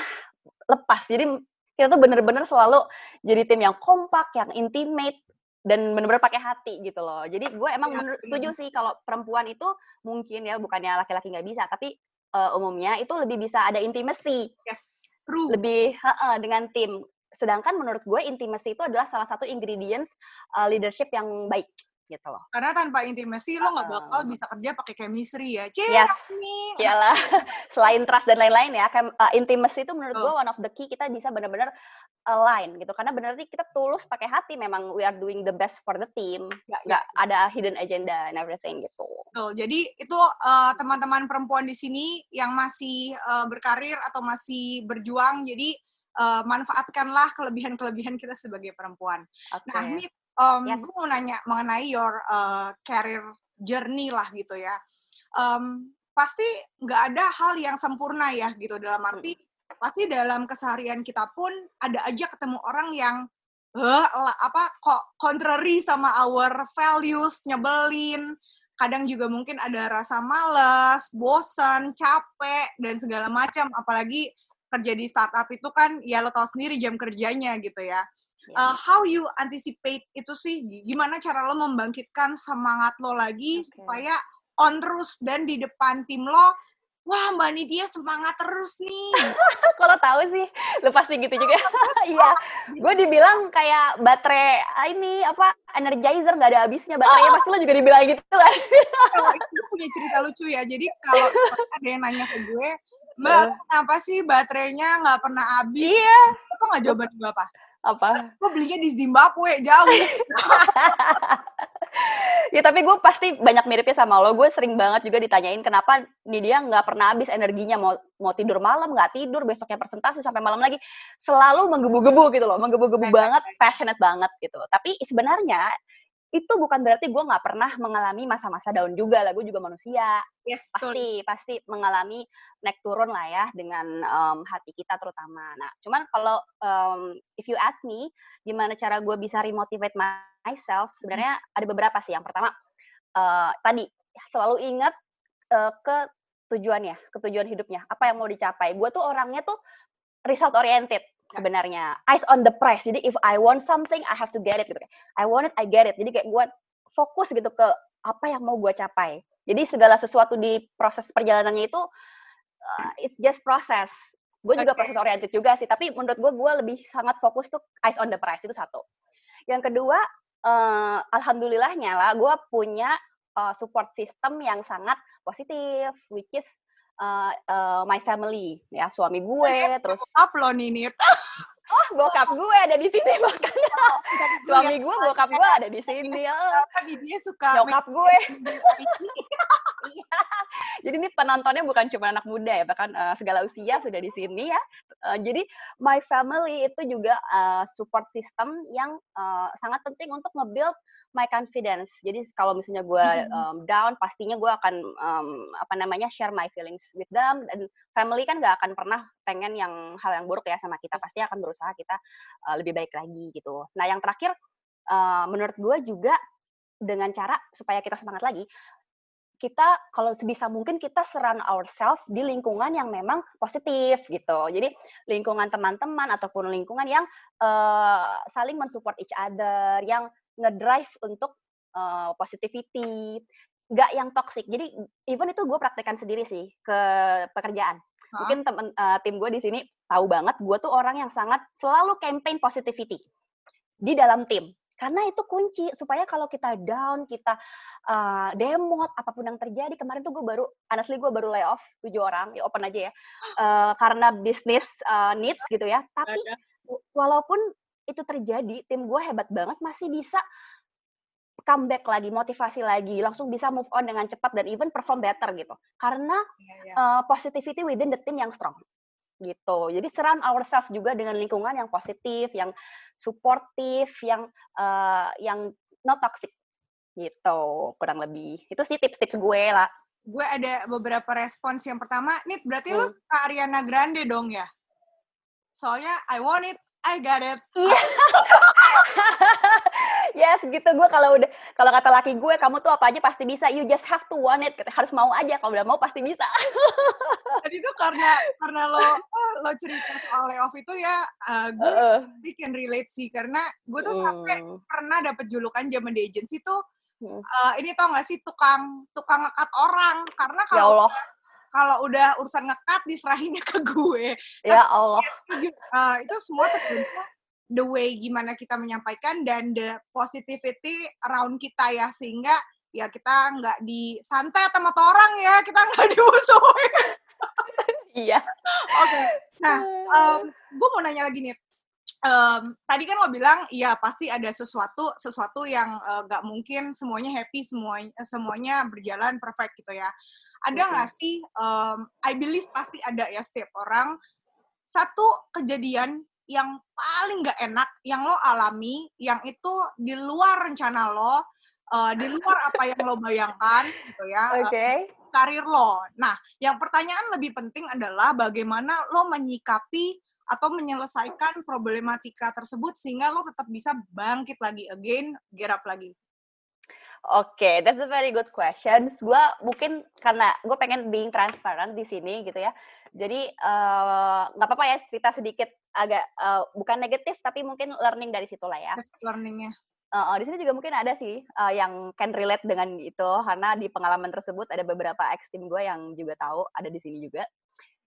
Speaker 3: lepas. Jadi kita tuh bener-bener selalu jadi tim yang kompak, yang intimate, dan bener-bener pakai hati gitu loh. Jadi gue emang
Speaker 2: iya.
Speaker 3: setuju sih kalau perempuan itu mungkin ya bukannya laki-laki nggak bisa, tapi eh, umumnya itu lebih bisa ada intimacy,
Speaker 2: yes, true.
Speaker 3: lebih heeh, dengan tim. Sedangkan menurut gue intimacy itu adalah salah satu ingredients eh, leadership yang baik gitu loh.
Speaker 2: Karena tanpa intimasi lo nggak bakal bisa kerja pakai chemistry ya. Cek
Speaker 3: Yes.
Speaker 2: nih.
Speaker 3: Iyalah, selain trust dan lain-lain ya, uh, intimacy itu menurut
Speaker 2: Betul.
Speaker 3: gue one of the key kita bisa benar-benar align gitu. Karena benar-benar kita tulus pakai hati memang we are doing the best for the team.
Speaker 2: Ya, ya.
Speaker 3: Nggak ada hidden agenda and everything gitu.
Speaker 2: Betul. Jadi itu eh, teman-teman perempuan di sini yang masih eh, berkarir atau masih berjuang, jadi eh, manfaatkanlah kelebihan-kelebihan kita sebagai perempuan.
Speaker 3: Oke.
Speaker 2: Nah, ini um,
Speaker 3: Yes.
Speaker 2: gue mau nanya mengenai your uh, career journey lah gitu ya. Um, pasti nggak ada hal yang sempurna ya gitu dalam arti pasti dalam keseharian kita pun ada aja ketemu orang yang eh lah, apa kok contrary sama our values, nyebelin. Kadang juga mungkin ada rasa malas, bosan, capek dan segala macam. Apalagi kerja di startup itu kan ya lo tau sendiri jam kerjanya gitu ya uh, how you anticipate itu sih Gi? gimana cara lo membangkitkan semangat lo lagi
Speaker 3: Oke.
Speaker 2: supaya on terus dan di depan tim lo wah mbak Nidia semangat terus nih
Speaker 3: Kalau tahu sih, lu pasti gitu juga. Iya, gue dibilang kayak baterai ah, ini apa energizer nggak ada habisnya baterainya pasti lo juga dibilang gitu kan.
Speaker 2: kalau itu punya cerita lucu ya jadi kalau ada yang nanya ke gue mbak
Speaker 3: Eh.
Speaker 2: kenapa sih baterainya nggak pernah habis
Speaker 3: Iya.
Speaker 2: itu nggak jawaban gue apa
Speaker 3: Apa?
Speaker 2: gue belinya di Zimbabwe jauh
Speaker 3: ya tapi gue pasti banyak miripnya sama lo. Gue sering banget juga ditanyain kenapa nih dia nggak pernah habis energinya mau mau tidur malam nggak tidur besoknya presentasi sampai malam lagi selalu menggebu-gebu gitu loh, menggebu-gebu banget, passionate banget gitu. Tapi sebenarnya itu bukan berarti gue nggak pernah mengalami masa-masa down juga lah. Gue juga manusia,
Speaker 2: yes betul
Speaker 3: pasti pasti mengalami naik turun lah ya dengan em, hati kita terutama. Nah, cuman kalau em, if you ask me gimana cara gue bisa remotivate myself, sebenarnya ada beberapa sih. Yang pertama eh, tadi selalu ingat eh, ke tujuannya, ke tujuan hidupnya, apa yang mau dicapai. Gue tuh orangnya tuh result oriented sebenarnya, eyes on the prize. Jadi if I want something, I have to get it gitu. I want it, I get it. Jadi kayak gue fokus gitu ke apa yang mau gue capai. Jadi segala sesuatu di proses perjalanannya itu uh, it's just proses. Gue juga proses oriented juga sih, tapi menurut gue gue lebih sangat fokus tuh eyes on the prize itu satu. Yang kedua, eh, alhamdulillahnya lah gue punya uh, support system yang sangat positif, which is uh, uh, my family ya suami gue, terus
Speaker 2: up lo nih Nit.
Speaker 3: Oh bokap gue ada di sini makanya suami gue bokap gue ada di sini ya
Speaker 2: Kenapa dia suka
Speaker 3: nyokap gue. Iya. Jadi ini penontonnya bukan cuma anak muda ya, bahkan eh, segala usia sudah di sini ya. Eh, jadi my family itu juga eh, support system yang eh, sangat penting untuk nge-build my confidence. Jadi kalau misalnya gue um, down, pastinya gue akan um, apa namanya share my feelings with them. Dan family kan gak akan pernah pengen yang hal yang buruk ya sama kita. Pasti akan berusaha kita eh, lebih baik lagi gitu. Nah yang terakhir eh, menurut gue juga dengan cara supaya kita semangat lagi kita kalau sebisa mungkin kita surround ourselves di lingkungan yang memang positif gitu. Jadi lingkungan teman-teman ataupun lingkungan yang eh, saling mensupport each other, yang ngedrive untuk eh, positivity. nggak yang toxic. Jadi even itu gue praktekkan sendiri sih ke pekerjaan. Mungkin temen uh, tim gue di sini tahu banget, gue tuh orang yang sangat selalu campaign positivity di dalam tim. Karena itu kunci supaya kalau kita down, kita uh, demot, apa pun yang terjadi. Kemarin tuh gue baru, honestly gue baru layoff tujuh orang, ya open aja ya, uh, karena bisnis uh, needs gitu ya. Tapi walaupun itu terjadi, tim gue hebat banget masih bisa comeback lagi, motivasi lagi, langsung bisa move on dengan cepat dan even perform better gitu. Karena yeah, yeah. Uh, positivity within the team yang strong gitu. Jadi surround ourselves juga dengan lingkungan yang positif, yang suportif, yang uh, yang not toxic gitu kurang lebih. Itu sih tips-tips gue lah.
Speaker 2: Gue ada beberapa respons. Yang pertama, nih berarti hmm. lu Ariana Grande dong ya? Soalnya I want it, I got it.
Speaker 3: Iya. yes, gitu gue kalau udah kalau kata laki gue kamu tuh apa aja pasti bisa. You just have to want it. Harus mau aja. Kalau udah mau pasti bisa.
Speaker 2: Jadi itu karena karena lo lo cerita soal layoff itu ya uh, gue uh, can relate sih karena gue tuh sampai uh, pernah dapet julukan zaman di agency tuh uh, ini tau gak sih tukang tukang ngekat orang karena ya kalau ya kalau udah urusan ngekat diserahinnya ke gue.
Speaker 3: Ya Allah.
Speaker 2: uh, itu semua tergantung the way gimana kita menyampaikan dan the positivity around kita ya sehingga ya kita nggak disantet sama orang ya kita nggak dimusuhin.
Speaker 3: iya.
Speaker 2: Oke. Okay. Nah, um, gue mau nanya lagi nih. Um, tadi kan lo bilang iya pasti ada sesuatu sesuatu yang uh, nggak mungkin semuanya happy semuanya semuanya berjalan perfect gitu ya ada nggak okay. sih um, I believe pasti ada ya setiap orang satu kejadian yang paling nggak enak yang lo alami yang itu di luar rencana lo uh, di luar apa yang lo bayangkan gitu ya
Speaker 3: oke okay.
Speaker 2: uh, karir lo nah yang pertanyaan lebih penting adalah bagaimana lo menyikapi atau menyelesaikan problematika tersebut sehingga lo tetap bisa bangkit lagi again get up lagi
Speaker 3: Oke, okay, that's a very good question. Gue mungkin karena gue pengen being transparent di sini gitu ya. Jadi eh, nggak uh, apa-apa ya cerita sedikit agak uh, bukan negatif tapi mungkin learning dari situ lah ya.
Speaker 2: Learningnya.
Speaker 3: Uh, uh, di sini juga mungkin ada sih uh, yang can relate dengan itu karena di pengalaman tersebut ada beberapa ex team gue yang juga tahu ada di sini juga.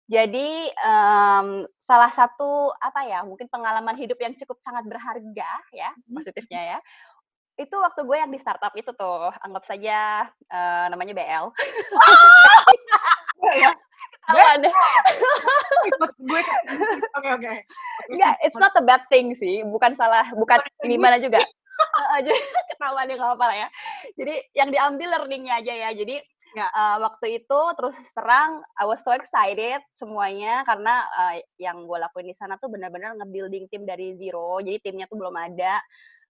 Speaker 3: Jadi um, salah satu apa ya mungkin pengalaman hidup yang cukup sangat berharga ya hmm. positifnya ya itu waktu gue yang di startup itu tuh anggap saja uh, namanya BL.
Speaker 2: ya.
Speaker 3: deh. gue oke oke. Ya, it's not a bad thing sih, bukan salah, bukan gimana juga. aja ketawa deh nggak apa lah ya. Jadi yang diambil learningnya aja ya. Jadi ya. uh, waktu itu terus terang I was so excited semuanya karena uh, yang gue lakuin di sana tuh benar-benar nge-building tim dari zero. Jadi timnya tuh belum ada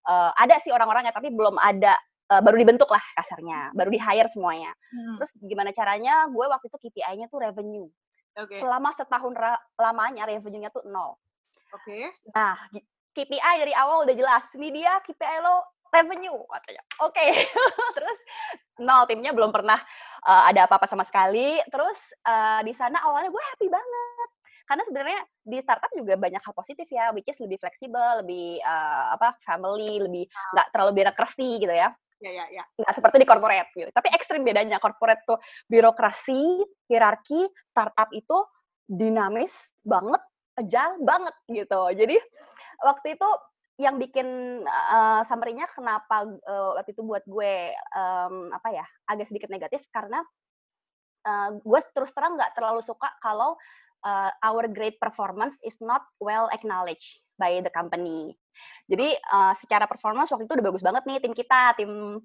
Speaker 3: uh, ada sih orang-orangnya tapi belum ada uh, baru dibentuk lah kasarnya, baru di hire semuanya. Hmm. Terus gimana caranya? Gue waktu itu KPI-nya tuh revenue. Okay. Selama setahun lamanya revenue-nya tuh nol.
Speaker 2: Oke. Okay.
Speaker 3: Nah, KPI dari awal udah jelas. Ini dia KPI lo revenue katanya. Oke. Okay. Terus nol timnya belum pernah uh, ada apa-apa sama sekali. Terus uh, di sana awalnya gue happy banget karena sebenarnya di startup juga banyak hal positif ya which is lebih fleksibel lebih uh, apa family lebih ah. nggak terlalu birokrasi gitu ya.
Speaker 2: Ya ya ya.
Speaker 3: Nggak seperti di corporate gitu. Tapi ekstrim bedanya corporate tuh birokrasi hierarki startup itu dinamis banget agile banget gitu. Jadi waktu itu yang bikin uh, summary-nya kenapa uh, waktu itu buat gue um, apa ya agak sedikit negatif karena uh, gue terus terang nggak terlalu suka kalau uh, our great performance is not well acknowledged by the company. Jadi uh, secara performance waktu itu udah bagus banget nih tim kita, tim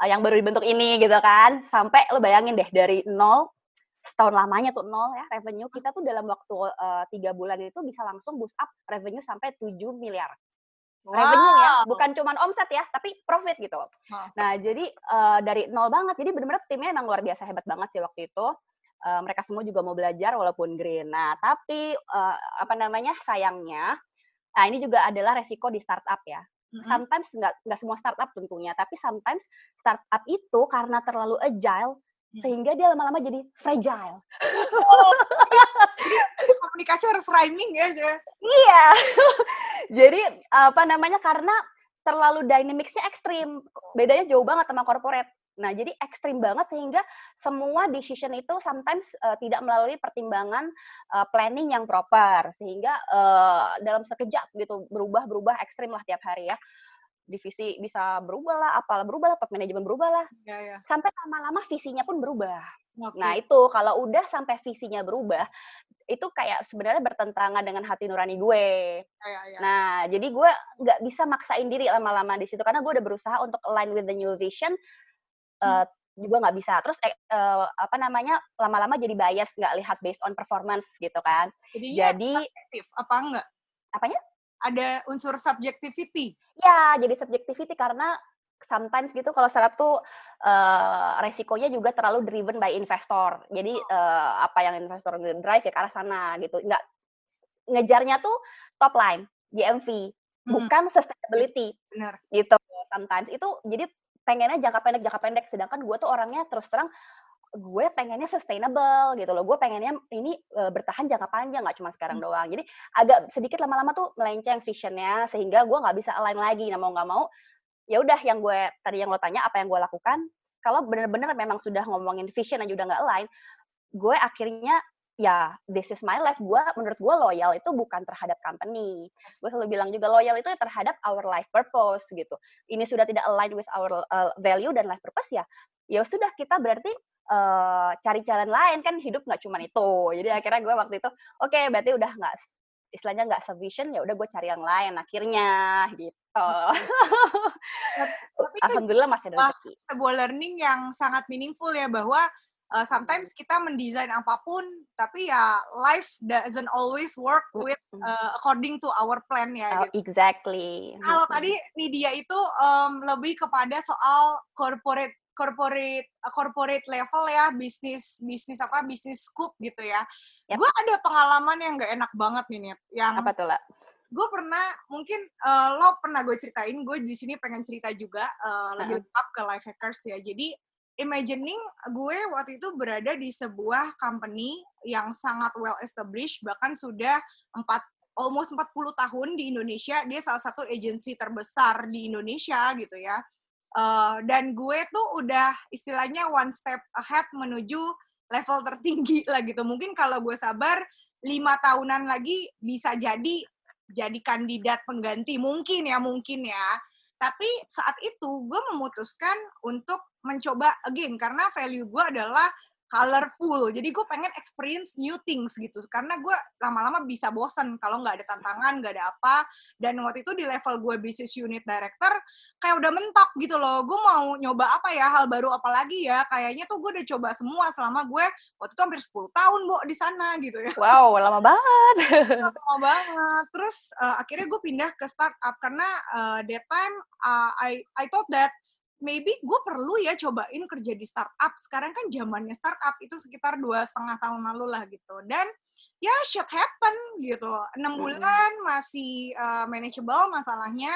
Speaker 3: uh, yang baru dibentuk ini gitu kan. Sampai lo bayangin deh dari nol setahun lamanya tuh nol ya revenue kita tuh dalam waktu tiga uh, bulan itu bisa langsung boost up revenue sampai 7 miliar. Wow. Revenue ya, bukan cuma omset ya, tapi profit gitu. Wow. Nah, jadi uh, dari nol banget. Jadi benar-benar timnya emang luar biasa hebat banget sih waktu itu uh, mereka semua juga mau belajar walaupun green. Nah, tapi uh, apa namanya sayangnya, nah ini juga adalah resiko di startup ya. Mm-hmm. Sometimes nggak nggak semua startup tentunya, tapi sometimes startup itu karena terlalu agile mm. sehingga dia lama-lama jadi fragile. Oh,
Speaker 2: komunikasi harus rhyming ya,
Speaker 3: Iya. jadi apa namanya karena terlalu dynamicsnya ekstrim. Bedanya jauh banget sama corporate Nah, jadi ekstrim banget sehingga semua decision itu sometimes uh, tidak melalui pertimbangan uh, planning yang proper sehingga uh, dalam sekejap gitu berubah-berubah ekstrim lah tiap hari ya divisi bisa berubah lah, apalah berubah lah, top manajemen berubah lah.
Speaker 2: Ya, ya.
Speaker 3: Sampai lama-lama visinya pun berubah.
Speaker 2: Okay.
Speaker 3: Nah itu kalau udah sampai visinya berubah, itu kayak sebenarnya bertentangan dengan hati nurani gue.
Speaker 2: Ya, ya, ya.
Speaker 3: Nah jadi gue nggak bisa maksain diri lama-lama di situ karena gue udah berusaha untuk align with the new vision. Uh, juga nggak bisa terus eh, uh, apa namanya lama-lama jadi bias nggak lihat based on performance gitu kan
Speaker 2: Jadinya
Speaker 3: jadi
Speaker 2: subjektif apa enggak
Speaker 3: apanya
Speaker 2: ada unsur subjectivity
Speaker 3: ya jadi subjectivity karena sometimes gitu kalau startup tuh uh, resikonya juga terlalu driven by investor. Jadi uh, apa yang investor drive ya ke arah sana gitu. Enggak ngejarnya tuh top line, GMV, hmm. bukan sustainability.
Speaker 2: Benar.
Speaker 3: Gitu sometimes. Itu jadi pengennya jangka pendek jangka pendek sedangkan gue tuh orangnya terus terang gue pengennya sustainable gitu loh. Gue pengennya ini e, bertahan jangka panjang, nggak cuma sekarang hmm. doang. Jadi agak sedikit lama-lama tuh melenceng visionnya, sehingga gue nggak bisa align lagi. Nah mau nggak mau, ya udah yang gue tadi yang lo tanya apa yang gue lakukan. Kalau bener-bener memang sudah ngomongin vision aja udah nggak align, gue akhirnya ya this is my life. Gue menurut gue loyal itu bukan terhadap company. Gue selalu bilang juga loyal itu terhadap our life purpose gitu. Ini sudah tidak align with our uh, value dan life purpose ya. Ya sudah kita berarti uh, cari jalan lain kan hidup nggak cuma itu jadi akhirnya gue waktu itu oke okay, berarti udah nggak istilahnya nggak sevision ya udah gue cari yang lain akhirnya gitu
Speaker 2: tapi
Speaker 3: alhamdulillah masih ada rezeki
Speaker 2: sebuah learning yang sangat meaningful ya bahwa uh, sometimes kita mendesain apa pun tapi ya life doesn't always work with uh, according to our plan ya
Speaker 3: oh, gitu. exactly.
Speaker 2: Kalau tadi Nidia itu um, lebih kepada soal corporate corporate uh, corporate level ya bisnis bisnis apa bisnis scoop gitu ya. Yep. gue ada pengalaman yang gak enak banget nih nih yang
Speaker 3: apa tuh lah
Speaker 2: gue pernah mungkin uh, lo pernah gue ceritain gue di sini pengen cerita juga uh, lebih lengkap ke life hackers ya. Jadi imagining gue waktu itu berada di sebuah company yang sangat well established bahkan sudah empat almost 40 tahun di Indonesia dia salah satu agensi terbesar di Indonesia gitu ya Uh, dan gue tuh udah istilahnya one step ahead menuju level tertinggi lah gitu. Mungkin kalau gue sabar lima tahunan lagi bisa jadi jadi kandidat pengganti mungkin ya mungkin ya. Tapi saat itu gue memutuskan untuk mencoba again karena value gue adalah colorful. Jadi gue pengen experience new things gitu. Karena gue lama-lama bisa bosen kalau nggak ada tantangan, nggak ada apa. Dan waktu itu di level gue business unit director, kayak udah mentok gitu loh. Gue mau nyoba apa ya, hal baru apa lagi ya. Kayaknya tuh gue udah coba semua selama gue waktu itu hampir 10 tahun, Bo, di sana gitu ya.
Speaker 3: Wow, lama banget.
Speaker 2: lama banget. Terus uh, akhirnya gue pindah ke startup karena uh, that time uh, I I thought that maybe gue perlu ya cobain kerja di startup. Sekarang kan zamannya startup itu sekitar dua setengah tahun lalu lah gitu. Dan ya shit happen gitu. Enam bulan masih uh, manageable masalahnya.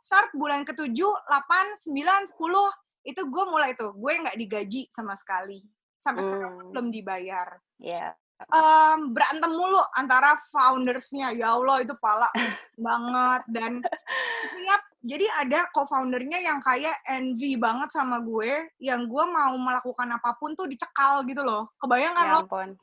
Speaker 2: Start bulan ketujuh, delapan, sembilan, sepuluh itu gue mulai tuh gue nggak digaji sama sekali. Sampai hmm. sekarang belum dibayar.
Speaker 3: Iya. Yeah.
Speaker 2: Um, berantem mulu antara foundersnya ya Allah itu pala banget dan tiap jadi ada co-foundernya yang kayak envy banget sama gue, yang gue mau melakukan apa pun tuh dicekal gitu loh. Kebayang kan
Speaker 3: ya,
Speaker 2: lo?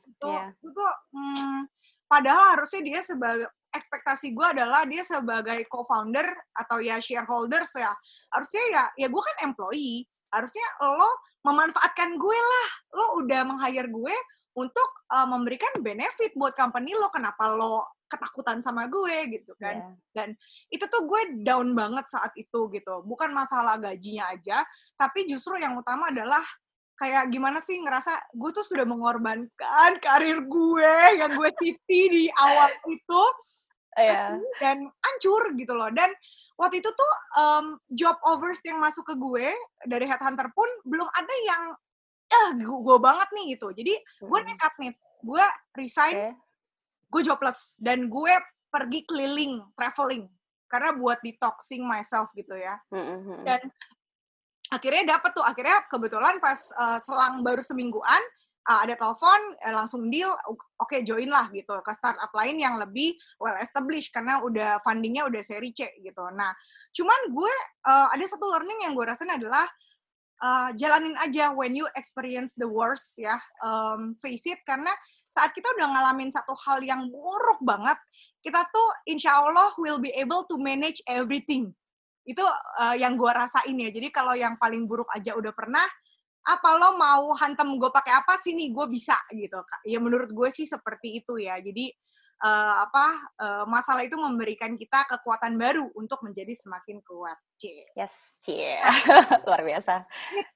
Speaker 3: Itu,
Speaker 2: yeah. itu hmm, padahal harusnya dia sebagai ekspektasi gue adalah dia sebagai co-founder atau ya shareholders ya. Harusnya ya, ya gue kan employee. Harusnya lo memanfaatkan gue lah. Lo udah meng-hire gue untuk uh, memberikan benefit buat company lo. Kenapa lo ketakutan sama gue gitu kan. Yeah. Dan itu tuh gue down banget saat itu gitu. Bukan masalah gajinya aja, tapi justru yang utama adalah kayak gimana sih ngerasa gue tuh sudah mengorbankan karir gue yang gue titi di awal itu
Speaker 3: yeah.
Speaker 2: dan hancur gitu loh. Dan waktu itu tuh um, job offers yang masuk ke gue dari headhunter pun belum ada yang eh gue banget nih gitu. Jadi gue nekat nih, gue resign, okay gue jobless. Dan gue pergi keliling traveling. Karena buat detoxing myself gitu ya.
Speaker 3: Mm-hmm.
Speaker 2: dan akhirnya dapet tuh. Akhirnya kebetulan pas uh, selang baru semingguan uh, ada telepon uh, langsung deal oke okay, join lah gitu. Ke startup lain yang lebih well established karena udah fundingnya udah seri C gitu. Nah cuman gue uh, ada satu learning yang gue rasain adalah uh, jalanin aja when you experience the worst ya um, face it. Karena saat kita udah ngalamin satu hal yang buruk banget kita tuh insya Allah will be able to manage everything. Itu uh, yang gue rasain ya. Jadi kalau yang paling buruk aja udah pernah apa lo mau hantem gue pakai apa sih nih? Gue bisa gitu. Ya menurut gue sih seperti itu ya. Jadi uh, apa uh, masalah itu memberikan kita kekuatan baru untuk menjadi semakin kuat. C.
Speaker 3: Yes, C. Luar biasa.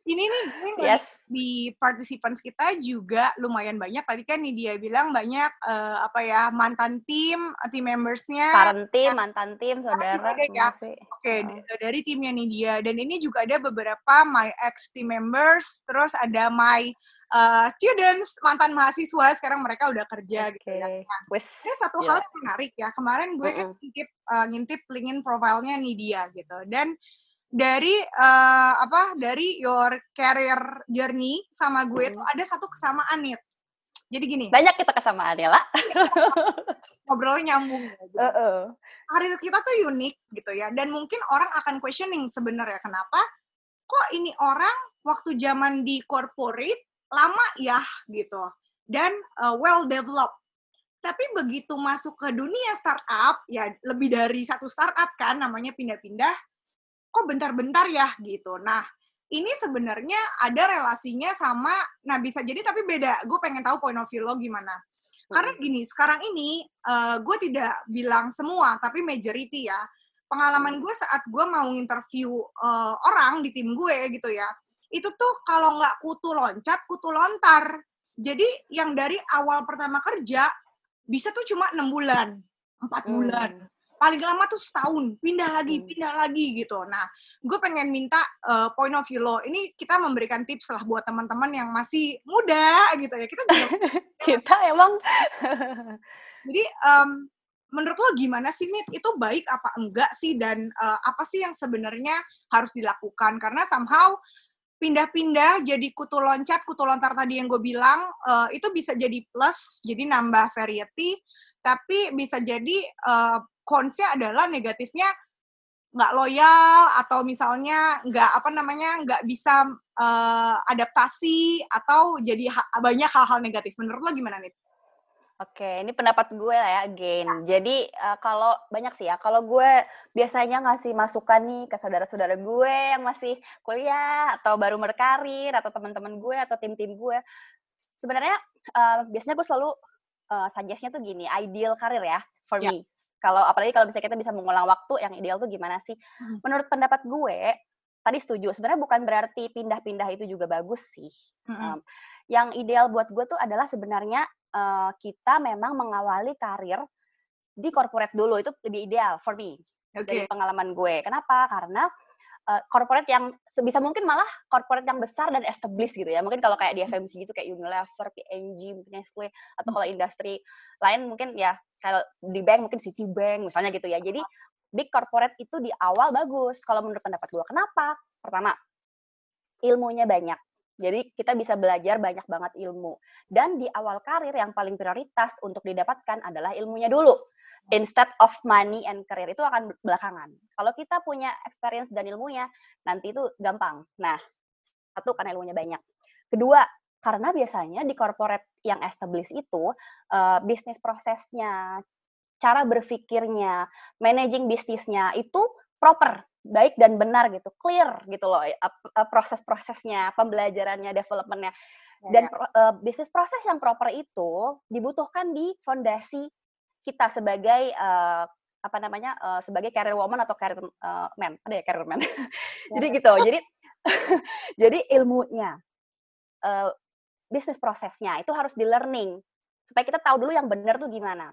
Speaker 2: Ini nih gue yes. di participants kita juga lumayan banyak. Tadi kan nih dia bilang banyak uh, apa ya mantan tim, team membersnya.
Speaker 3: Current tim, mantan tim, saudara.
Speaker 2: Ya. Oke, okay, uh. dari timnya nih dia. Dan ini juga ada beberapa my ex team members. Terus ada my uh, students mantan mahasiswa sekarang mereka udah kerja okay. gitu ya. Nah, ini satu yeah. hal yang menarik ya. Kemarin gue kan ngintip uh, ngintip LinkedIn profilnya nih dia gitu. Dan dari uh, apa dari your career journey sama gue mm. tuh ada satu kesamaan nih. Jadi gini.
Speaker 3: Banyak kita kesamaan ya lah.
Speaker 2: Ngobrolnya nyambung. Ya, gitu. uh -uh. Karir kita tuh unik gitu ya. Dan mungkin orang akan questioning sebenarnya kenapa kok ini orang waktu zaman di corporate lama ya gitu dan uh, well developed. Tapi begitu masuk ke dunia startup, ya lebih dari satu startup kan namanya pindah-pindah, kok bentar-bentar ya gitu. Nah, ini sebenarnya ada relasinya sama, nah bisa jadi tapi beda. Gue pengen tahu point of view lo gimana. Karena gini, sekarang ini uh, gue tidak bilang semua, tapi majority ya. Pengalaman gue saat gue mau interview uh, orang di tim gue gitu ya, itu tuh kalau nggak kutu loncat, kutu lontar. Jadi yang dari awal pertama kerja bisa tuh cuma enam bulan, empat hmm. bulan. Paling lama tuh setahun, pindah lagi, hmm. pindah lagi gitu. Nah, gue pengen minta uh, point of view lo. Ini kita memberikan tips lah buat teman-teman yang masih muda gitu ya. Kita juga
Speaker 3: kita emang.
Speaker 2: Jadi um, menurut lo gimana sih Nit? Itu baik apa enggak sih dan uh, apa sih yang sebenarnya harus dilakukan? Karena somehow pindah-pindah jadi kutu loncat, kutu lontar tadi yang gue bilang uh, itu bisa jadi plus, jadi nambah variety, tapi bisa jadi uh, konsnya adalah negatifnya nggak loyal atau misalnya nggak apa namanya nggak bisa uh, adaptasi atau jadi ha banyak hal-hal negatif. Menurut lo gimana nih?
Speaker 3: Oke, ini pendapat gue lah ya, again. Jadi uh, kalau banyak sih ya, kalau gue biasanya ngasih masukan nih ke saudara-saudara gue yang masih kuliah atau baru berkarir atau teman-teman gue atau tim-tim gue, sebenarnya uh, biasanya gue selalu uh, suggest-nya tuh gini, ideal karir ya for yeah. me. Kalau apalagi kalau misalnya kita bisa mengulang waktu, yang ideal tuh gimana sih? Hmm. Menurut pendapat gue, tadi setuju. Sebenarnya bukan berarti pindah-pindah itu juga bagus sih. -hmm. um, yang ideal buat gue tuh adalah sebenarnya uh, kita memang mengawali karir di corporate dulu itu lebih ideal for me okay. dari pengalaman gue. Kenapa? Karena uh, corporate yang sebisa mungkin malah corporate yang besar dan established gitu ya. Mungkin kalau kayak di hmm. FMC gitu kayak Unilever, P&G, Nestle atau hmm. kalau industri lain mungkin ya kalau di bank mungkin Citibank misalnya gitu ya. Jadi big corporate itu di awal bagus kalau menurut pendapat gue. Kenapa? Pertama, ilmunya banyak. Jadi kita bisa belajar banyak banget ilmu. Dan di awal karir yang paling prioritas untuk didapatkan adalah ilmunya dulu. Instead of money and career itu akan belakangan. Kalau kita punya experience dan ilmunya, nanti itu gampang. Nah, satu karena ilmunya banyak. Kedua, karena biasanya di corporate yang established itu uh, bisnis prosesnya, cara berpikirnya, managing bisnisnya itu proper baik dan benar gitu, clear gitu loh proses-prosesnya, pembelajarannya, developmentnya. Ya, dan uh, bisnis proses yang proper itu dibutuhkan di fondasi kita sebagai uh, apa namanya uh, sebagai career woman atau career uh, man. Ada ya career man? Ya. jadi gitu jadi jadi ilmunya uh, bisnis prosesnya itu harus di learning supaya kita tahu dulu yang benar tuh gimana.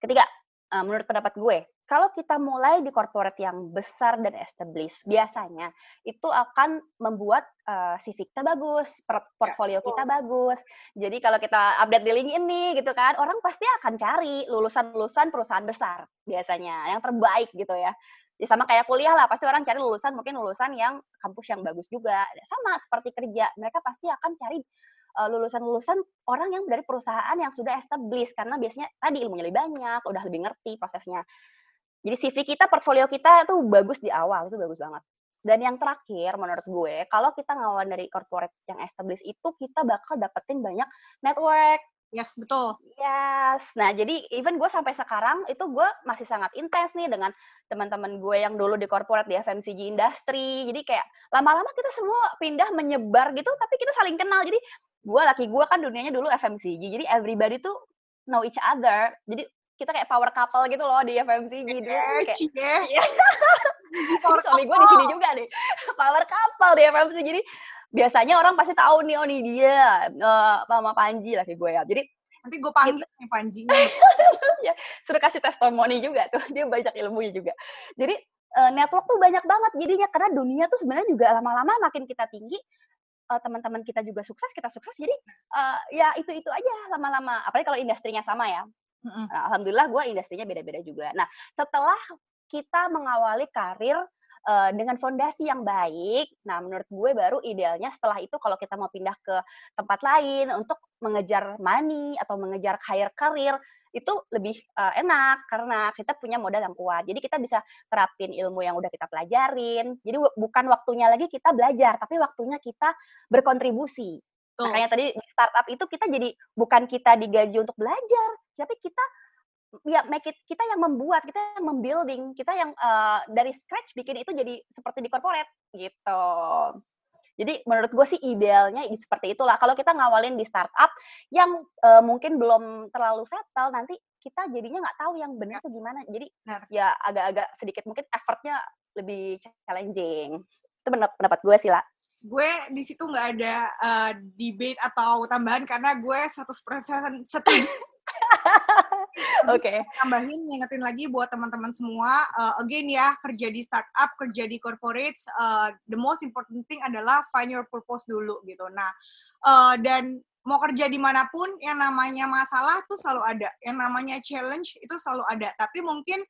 Speaker 3: Ketiga uh, menurut pendapat gue kalau kita mulai di corporate yang besar dan established, biasanya itu akan membuat uh, CV kita bagus, ya, portfolio kita bagus. Jadi kalau kita update di LinkedIn nih gitu kan, orang pasti akan cari lulusan-lulusan perusahaan besar biasanya, yang terbaik gitu ya. Ya sama kayak kuliah lah, pasti orang cari lulusan mungkin lulusan yang kampus yang bagus juga. Sama seperti kerja, mereka pasti akan cari uh, lulusan-lulusan orang yang dari perusahaan yang sudah established karena biasanya tadi ilmunya lebih banyak, udah lebih ngerti prosesnya. Jadi CV kita, portfolio kita tuh bagus di awal, itu bagus banget. Dan yang terakhir menurut gue, kalau kita ngawal dari corporate yang established itu kita bakal dapetin banyak network.
Speaker 2: Yes, betul.
Speaker 3: Yes. Nah, jadi even gue sampai sekarang itu gue masih sangat intens nih dengan teman-teman gue yang dulu di corporate di FMCG industry. Jadi kayak lama-lama kita semua pindah menyebar gitu, tapi kita saling kenal. Jadi gue laki gue kan dunianya dulu FMCG. Jadi everybody tuh know each other. Jadi kita kayak power couple gitu loh di FMCG dulu kayak
Speaker 2: Cie.
Speaker 3: Jadi suami gue di sini juga nih power couple di FMC jadi biasanya orang pasti tahu nih oh nih dia uh, mama Panji lah kayak gue ya. Jadi
Speaker 2: Nanti gue panggil nih Panjinya.
Speaker 3: ya suruh kasih testimoni juga tuh. Dia banyak ilmunya juga. Jadi uh, network tuh banyak banget jadinya. Karena dunia tuh sebenarnya juga lama-lama makin kita tinggi uh, teman-teman kita juga sukses kita sukses. Jadi uh, ya itu itu aja lama-lama. Apalagi kalau industrinya sama ya Nah, alhamdulillah gue industrinya beda-beda juga. Nah, setelah kita mengawali karir uh, dengan fondasi yang baik, nah menurut gue baru idealnya setelah itu kalau kita mau pindah ke tempat lain untuk mengejar money atau mengejar higher career itu lebih uh, enak karena kita punya modal yang kuat. Jadi kita bisa terapin ilmu yang udah kita pelajarin. Jadi bu- bukan waktunya lagi kita belajar, tapi waktunya kita berkontribusi.
Speaker 2: Tuh.
Speaker 3: Makanya tadi di startup itu kita jadi bukan kita digaji untuk belajar, tapi kita ya make it kita yang membuat, kita yang membuilding, kita yang eh, dari scratch bikin itu jadi seperti di corporate gitu. Jadi menurut gue sih idealnya seperti itulah. Kalau kita ngawalin di startup yang eh, mungkin belum terlalu settle, nanti kita jadinya nggak tahu yang benar tuh gimana. Jadi
Speaker 2: Benar.
Speaker 3: ya agak-agak sedikit mungkin effortnya lebih challenging. Itu pendapat gue sih lah.
Speaker 2: Gue di situ nggak ada uh, debate atau tambahan karena gue 100% setuju.
Speaker 3: Oke.
Speaker 2: tambahin ngingetin lagi buat teman-teman semua uh, again ya kerja di startup kerja di corporate uh, the most important thing adalah find your purpose dulu gitu. Nah uh, dan mau kerja di mana pun yang namanya masalah tuh selalu ada. Yang namanya challenge itu selalu ada. Tapi mungkin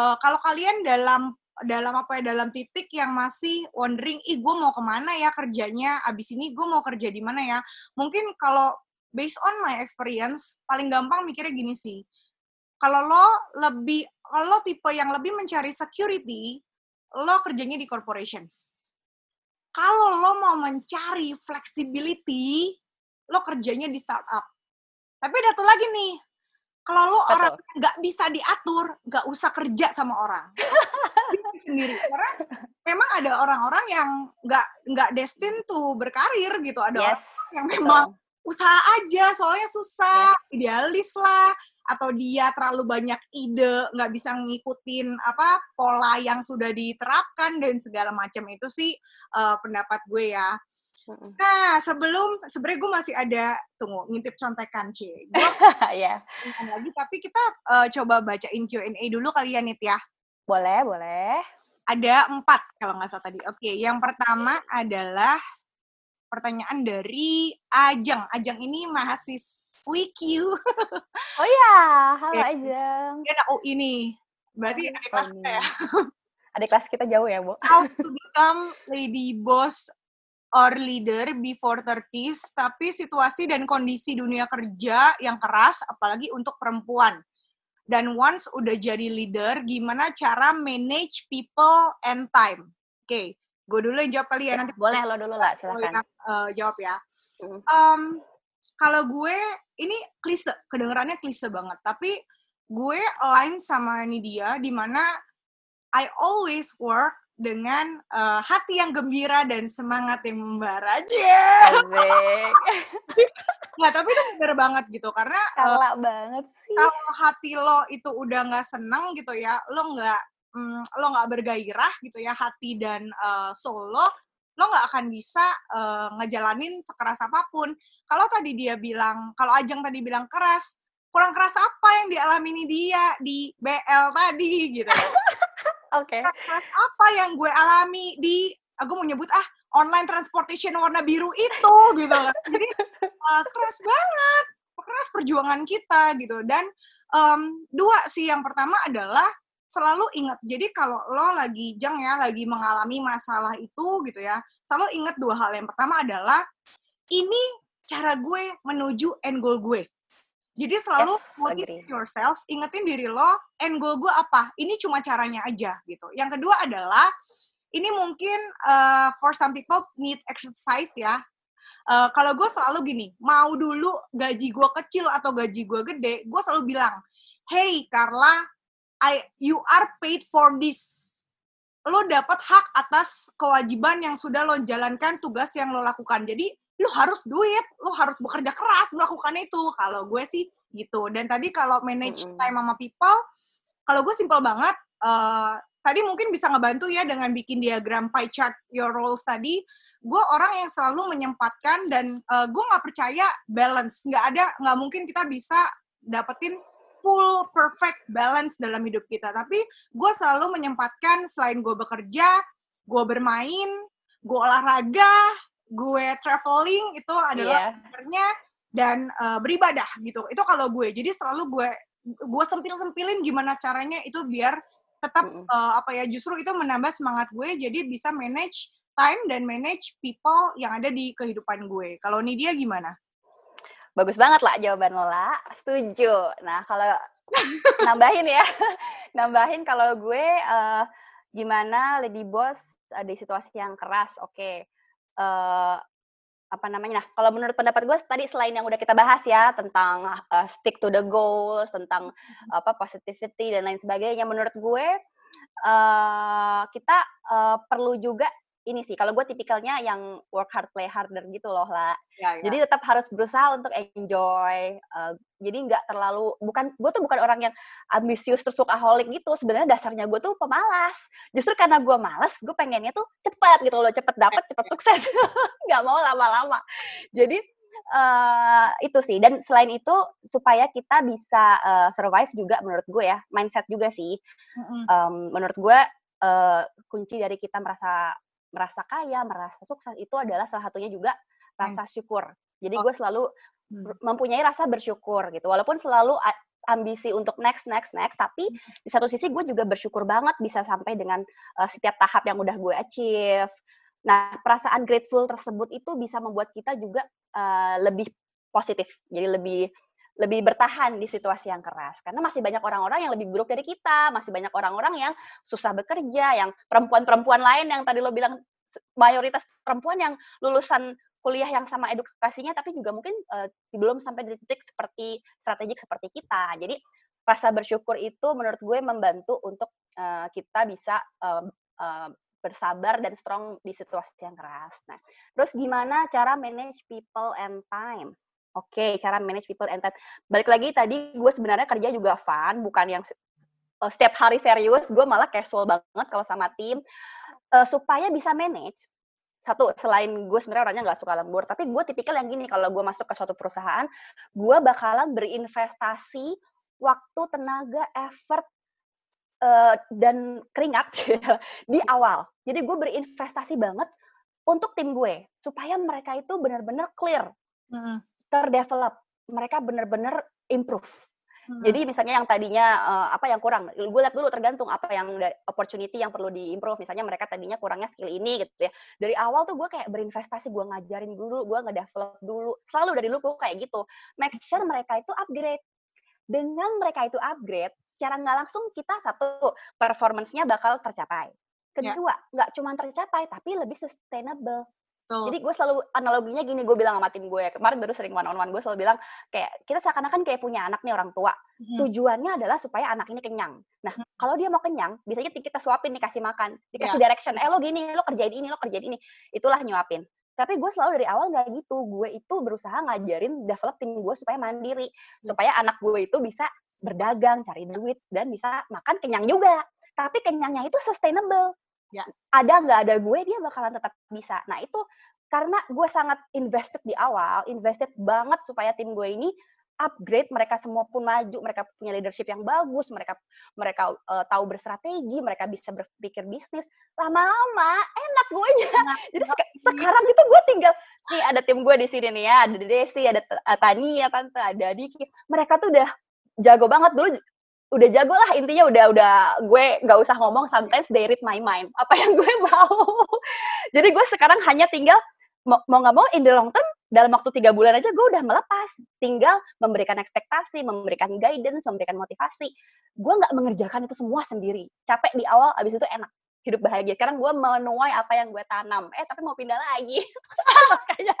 Speaker 2: uh, kalau kalian dalam dalam apa ya dalam titik yang masih wondering ih gue mau ke mana ya kerjanya? Abis ini gue mau kerja di mana ya? Mungkin kalau based on my experience paling gampang mikirnya gini sih. Kalau lo lebih kalau lo tipe yang lebih mencari security lo kerjanya di corporations. Kalau lo mau mencari flexibility lo kerjanya di startup. Tapi ada tuh lagi nih kalau lo orang nggak bisa diatur nggak usah kerja sama orang sendiri. Karena memang ada orang-orang yang nggak nggak destined to berkarir gitu. Ada
Speaker 3: Yes.
Speaker 2: orang yang
Speaker 3: betul.
Speaker 2: memang usaha aja soalnya susah idealis lah atau dia terlalu banyak ide nggak bisa ngikutin apa pola yang sudah diterapkan dan segala macam itu sih eh, pendapat gue ya. Nah sebelum sebenarnya gue masih ada tunggu ngintip contekan cie gue ngomong lagi tapi kita eh, coba bacain Q&A dulu kali ya Nit ya
Speaker 3: boleh, boleh.
Speaker 2: ada empat kalau nggak salah tadi oke yang pertama adalah pertanyaan dari Ajeng Ajeng ini mahasiswi Q
Speaker 3: Oh ya, halo
Speaker 2: Oke.
Speaker 3: Ajeng.
Speaker 2: dia anak UI nih berarti
Speaker 3: Oh,
Speaker 2: ada kelas kita ya
Speaker 3: Adik kelas kita jauh ya, Bu?
Speaker 2: how to become lady boss or leader before 30s, tapi situasi dan kondisi dunia kerja yang keras, apalagi untuk perempuan. Dan once udah jadi leader, gimana cara manage people and time? Oke, gue dulu yang jawab kali ya, nanti
Speaker 3: Boleh lo dulu lah, silakan.
Speaker 2: eh, jawab ya. Em, kalau gue, ini klise, kedengerannya klise banget, tapi gue align sama ini dia, di mana I always work dengan eh, hati yang gembira dan semangat yang membara aja. Nggak, tapi itu bener banget gitu karena eh,
Speaker 3: Kalak banget sih.
Speaker 2: kalau hati lo itu udah nggak seneng gitu ya, lo nggak mm, lo nggak bergairah gitu ya hati dan eh, soul lo, lo nggak akan bisa eh, ngejalanin sekeras apa pun. Kalau tadi dia bilang, kalau Ajeng tadi bilang keras, kurang keras apa yang dialami dia di BL tadi gitu.
Speaker 3: Oke.
Speaker 2: keras apa yang gue alami di aku mau nyebut ah online transportation warna biru itu gitu kan. Jadi uh, keras banget keras perjuangan kita gitu. Dan em, dua sih. Yang pertama adalah selalu ingat. Jadi kalau lo lagi jeng ya lagi mengalami masalah itu gitu ya selalu ingat dua hal. Yang pertama adalah ini cara gue menuju end goal gue jadi selalu
Speaker 3: Yes,
Speaker 2: motivate yourself, ingetin diri lo, end goal gue apa? Ini cuma caranya aja gitu. Yang kedua adalah ini mungkin uh, for some people need exercise ya. Uh, kalau gue selalu gini, mau dulu gaji gue kecil atau gaji gue gede, gue selalu bilang, hey Carla, I you are paid for this. Lo dapat hak atas kewajiban yang sudah lo jalankan tugas yang lo lakukan. Jadi lo harus duit, lo harus bekerja keras melakukan itu. Kalau gue sih gitu. Dan tadi kalau manage mm -hmm. time sama people, kalau gue simple banget. Uh, tadi mungkin bisa ngebantu ya dengan bikin diagram pie chart your roles tadi. Gue orang yang selalu menyempatkan dan uh, gue nggak percaya balance. Nggak ada, nggak mungkin kita bisa dapetin full perfect balance dalam hidup kita. Tapi gue selalu menyempatkan selain gue bekerja, gue bermain, gue olahraga, gue traveling itu adalah yeah. dan uh, beribadah gitu. Itu kalau gue. Jadi selalu gue gue sempil-sempilin gimana caranya itu biar tetap mm -hmm. uh, apa ya justru itu menambah semangat gue jadi bisa manage time dan manage people yang ada di kehidupan gue. Kalau ini dia gimana?
Speaker 3: Bagus banget lah jawaban Lola, setuju. Nah kalau nambahin ya, nambahin kalau gue uh, gimana Lady Boss uh, di situasi yang keras, oke. Okay. Uh, apa namanya? Nah, kalau menurut pendapat gue tadi selain yang udah kita bahas ya tentang uh, stick to the goals, tentang hmm. apa positivity dan lain sebagainya, menurut gue uh, kita uh, perlu juga ini sih kalau gue tipikalnya yang work hard play harder gitu loh lah ya, ya. jadi tetap harus berusaha untuk enjoy uh, jadi nggak terlalu bukan gue tuh bukan orang yang ambisius terus gitu. Sebenarnya dasarnya gue tuh pemalas. Justru karena gue malas gue pengennya tuh cepet gitu loh cepet dapet cepet sukses. Nggak mau lama-lama. Jadi uh, itu sih. Dan selain itu supaya kita bisa uh, survive juga menurut gue ya mindset juga sih. Mm -hmm. um, menurut gue uh, kunci dari kita merasa merasa kaya, merasa sukses itu adalah salah satunya juga rasa syukur. Jadi oh. gue selalu hmm. mempunyai rasa bersyukur gitu. Walaupun selalu ambisi untuk next next next, tapi hmm. di satu sisi gue juga bersyukur banget bisa sampai dengan uh, setiap tahap yang udah gue achieve. Nah, perasaan grateful tersebut itu bisa membuat kita juga uh, lebih positif. Jadi lebih lebih bertahan di situasi yang keras karena masih banyak orang-orang yang lebih buruk dari kita masih banyak orang-orang yang susah bekerja yang perempuan-perempuan lain yang tadi lo bilang mayoritas perempuan yang lulusan kuliah yang sama edukasinya tapi juga mungkin uh, belum sampai di titik seperti strategik seperti kita jadi rasa bersyukur itu menurut gue membantu untuk uh, kita bisa uh, uh, bersabar dan strong di situasi yang keras. Nah, terus gimana cara manage people and time? Oke, cara manage people and time. Balik lagi tadi gue sebenarnya kerja juga fun, bukan yang uh, setiap hari serius. Gue malah casual banget kalau sama tim. Uh, supaya bisa manage, satu selain gue sebenarnya orangnya nggak suka lembur, tapi gue tipikal yang gini kalau gue masuk ke suatu perusahaan, gue bakalan berinvestasi waktu, tenaga, effort, uh, dan keringat di awal. Jadi gue berinvestasi banget untuk tim gue supaya mereka itu benar-benar clear. Mm terdevelop, mereka benar-benar improve. Hmm. Jadi misalnya yang tadinya uh, apa yang kurang, gue lihat dulu tergantung apa yang opportunity yang perlu diimprove. Misalnya mereka tadinya kurangnya skill ini gitu ya. Dari awal tuh gue kayak berinvestasi, gue ngajarin dulu, gue ngedevelop dulu. Selalu dari dulu gue kayak gitu. Make sure mereka itu upgrade. Dengan mereka itu upgrade, secara nggak langsung kita satu performance-nya bakal tercapai. Ya. Kedua, nggak yeah. cuma tercapai, tapi lebih sustainable. Betul. Jadi gue selalu analoginya gini, gue bilang sama tim gue kemarin baru sering one on one, gue selalu bilang kayak kita seakan-akan kayak punya anak nih orang tua. Hmm. Tujuannya adalah supaya anak ini kenyang. Nah, hmm. kalau dia mau kenyang, biasanya kita suapin nih kasih makan, dikasih yeah. direction, eh lo gini, lo kerjain ini, lo kerjain ini. Itulah nyuapin. Tapi gue selalu dari awal nggak gitu. Gue itu berusaha ngajarin develop tim gue supaya mandiri, supaya anak gue itu bisa berdagang, cari duit, dan bisa makan kenyang juga. Tapi kenyangnya itu sustainable ya. ada nggak ada gue dia bakalan tetap bisa. Nah itu karena gue sangat invested di awal invested banget supaya tim gue ini upgrade mereka semua pun maju mereka punya leadership yang bagus mereka mereka uh, tahu berstrategi mereka bisa berpikir bisnis. Lama-lama enak gue nya jadi sek sekarang itu gue tinggal nih ada tim gue di sini nih ya ada Desi ada Tania tante ada Diki. Mereka tuh udah jago banget dulu udah jago lah intinya udah udah gue nggak usah ngomong sometimes they read my mind apa yang gue mau jadi gue sekarang hanya tinggal mau nggak mau in the long term dalam waktu tiga bulan aja gue udah melepas tinggal memberikan ekspektasi memberikan guidance memberikan motivasi gue nggak mengerjakan itu semua sendiri capek di awal abis itu enak hidup bahagia. Sekarang gue menuai apa yang gue tanam. Eh tapi mau pindah lagi. Makanya.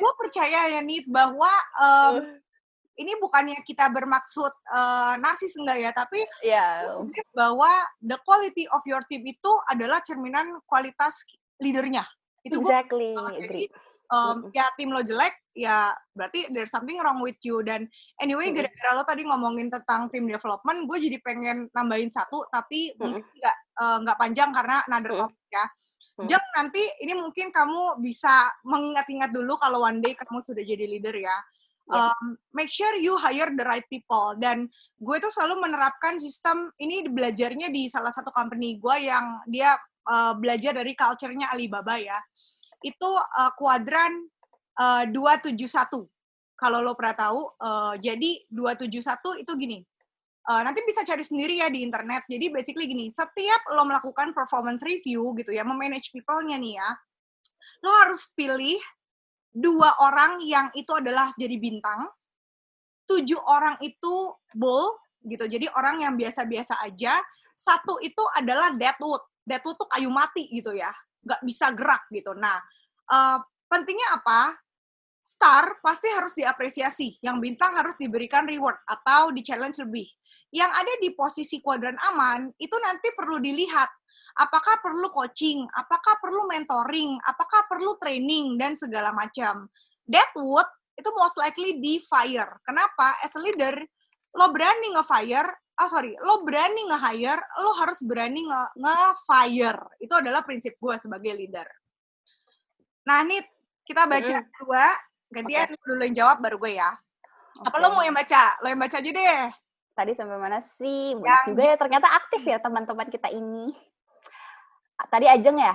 Speaker 2: gue percaya ya Nit bahwa um, ini bukannya kita bermaksud uh, narsis enggak ya, tapi
Speaker 3: yeah.
Speaker 2: bahwa the quality of your team itu adalah cerminan kualitas leadernya. Itu
Speaker 3: exactly.
Speaker 2: Gua, uh, jadi um, ya tim lo jelek, ya berarti there's something wrong with you. Dan anyway, gara-gara lo tadi ngomongin tentang tim development, gue jadi pengen nambahin satu, tapi mungkin nggak uh, nggak panjang karena another topic ya. Jeng, nanti ini mungkin kamu bisa mengingat-ingat dulu kalau one day kamu sudah jadi leader ya. Um, make sure you hire the right people. Dan gue tuh selalu menerapkan sistem ini belajarnya di salah satu company gue yang dia uh, belajar dari culture-nya Alibaba ya. Itu uh, kuadran uh, 271. Kalau lo pernah tahu, uh, jadi 271 itu gini. Uh, nanti bisa cari sendiri ya di internet. Jadi basically gini, setiap lo melakukan performance review gitu ya, memanage people-nya nih ya, lo harus pilih dua orang yang itu adalah jadi bintang, tujuh orang itu bull gitu, jadi orang yang biasa-biasa aja, satu itu adalah deadwood, deadwood tuh kayu mati gitu ya, nggak bisa gerak gitu. Nah, uh, pentingnya apa? star pasti harus diapresiasi, yang bintang harus diberikan reward atau di challenge lebih. Yang ada di posisi kuadran aman itu nanti perlu dilihat apakah perlu coaching, apakah perlu mentoring, apakah perlu training dan segala macam. Deadwood itu most likely di fire. Kenapa? As a leader, lo berani nge-fire, oh sorry, lo berani nge-hire, lo harus berani nge-fire. Itu adalah prinsip gue sebagai leader. Nah, nih kita baca mm. dua Gantian okay. dulu yang jawab baru gue ya. Okay. Apa lo mau yang baca? Lo yang baca aja deh.
Speaker 3: Tadi sampai mana sih? Banyak yang... juga ya ternyata aktif ya teman-teman kita ini. Tadi Ajeng ya?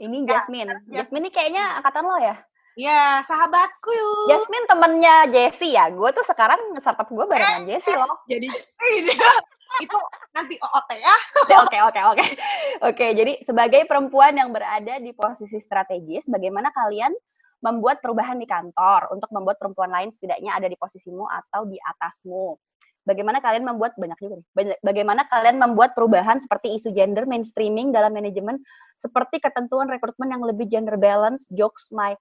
Speaker 3: Ini ya, Jasmine. Ya. Jasmine ini kayaknya angkatan lo ya?
Speaker 2: Ya, sahabatku.
Speaker 3: Jasmine temennya Jessie ya. Gue tuh sekarang startup gue barengan eh, Jessie loh.
Speaker 2: Jadi itu nanti OOT ya.
Speaker 3: Oke, oke, oke. Oke, jadi sebagai perempuan yang berada di posisi strategis, bagaimana kalian membuat perubahan di kantor untuk membuat perempuan lain setidaknya ada di posisimu atau di atasmu. Bagaimana kalian membuat banyak juga. Bagaimana kalian membuat perubahan seperti isu gender mainstreaming dalam manajemen seperti ketentuan rekrutmen yang lebih gender balance, jokes my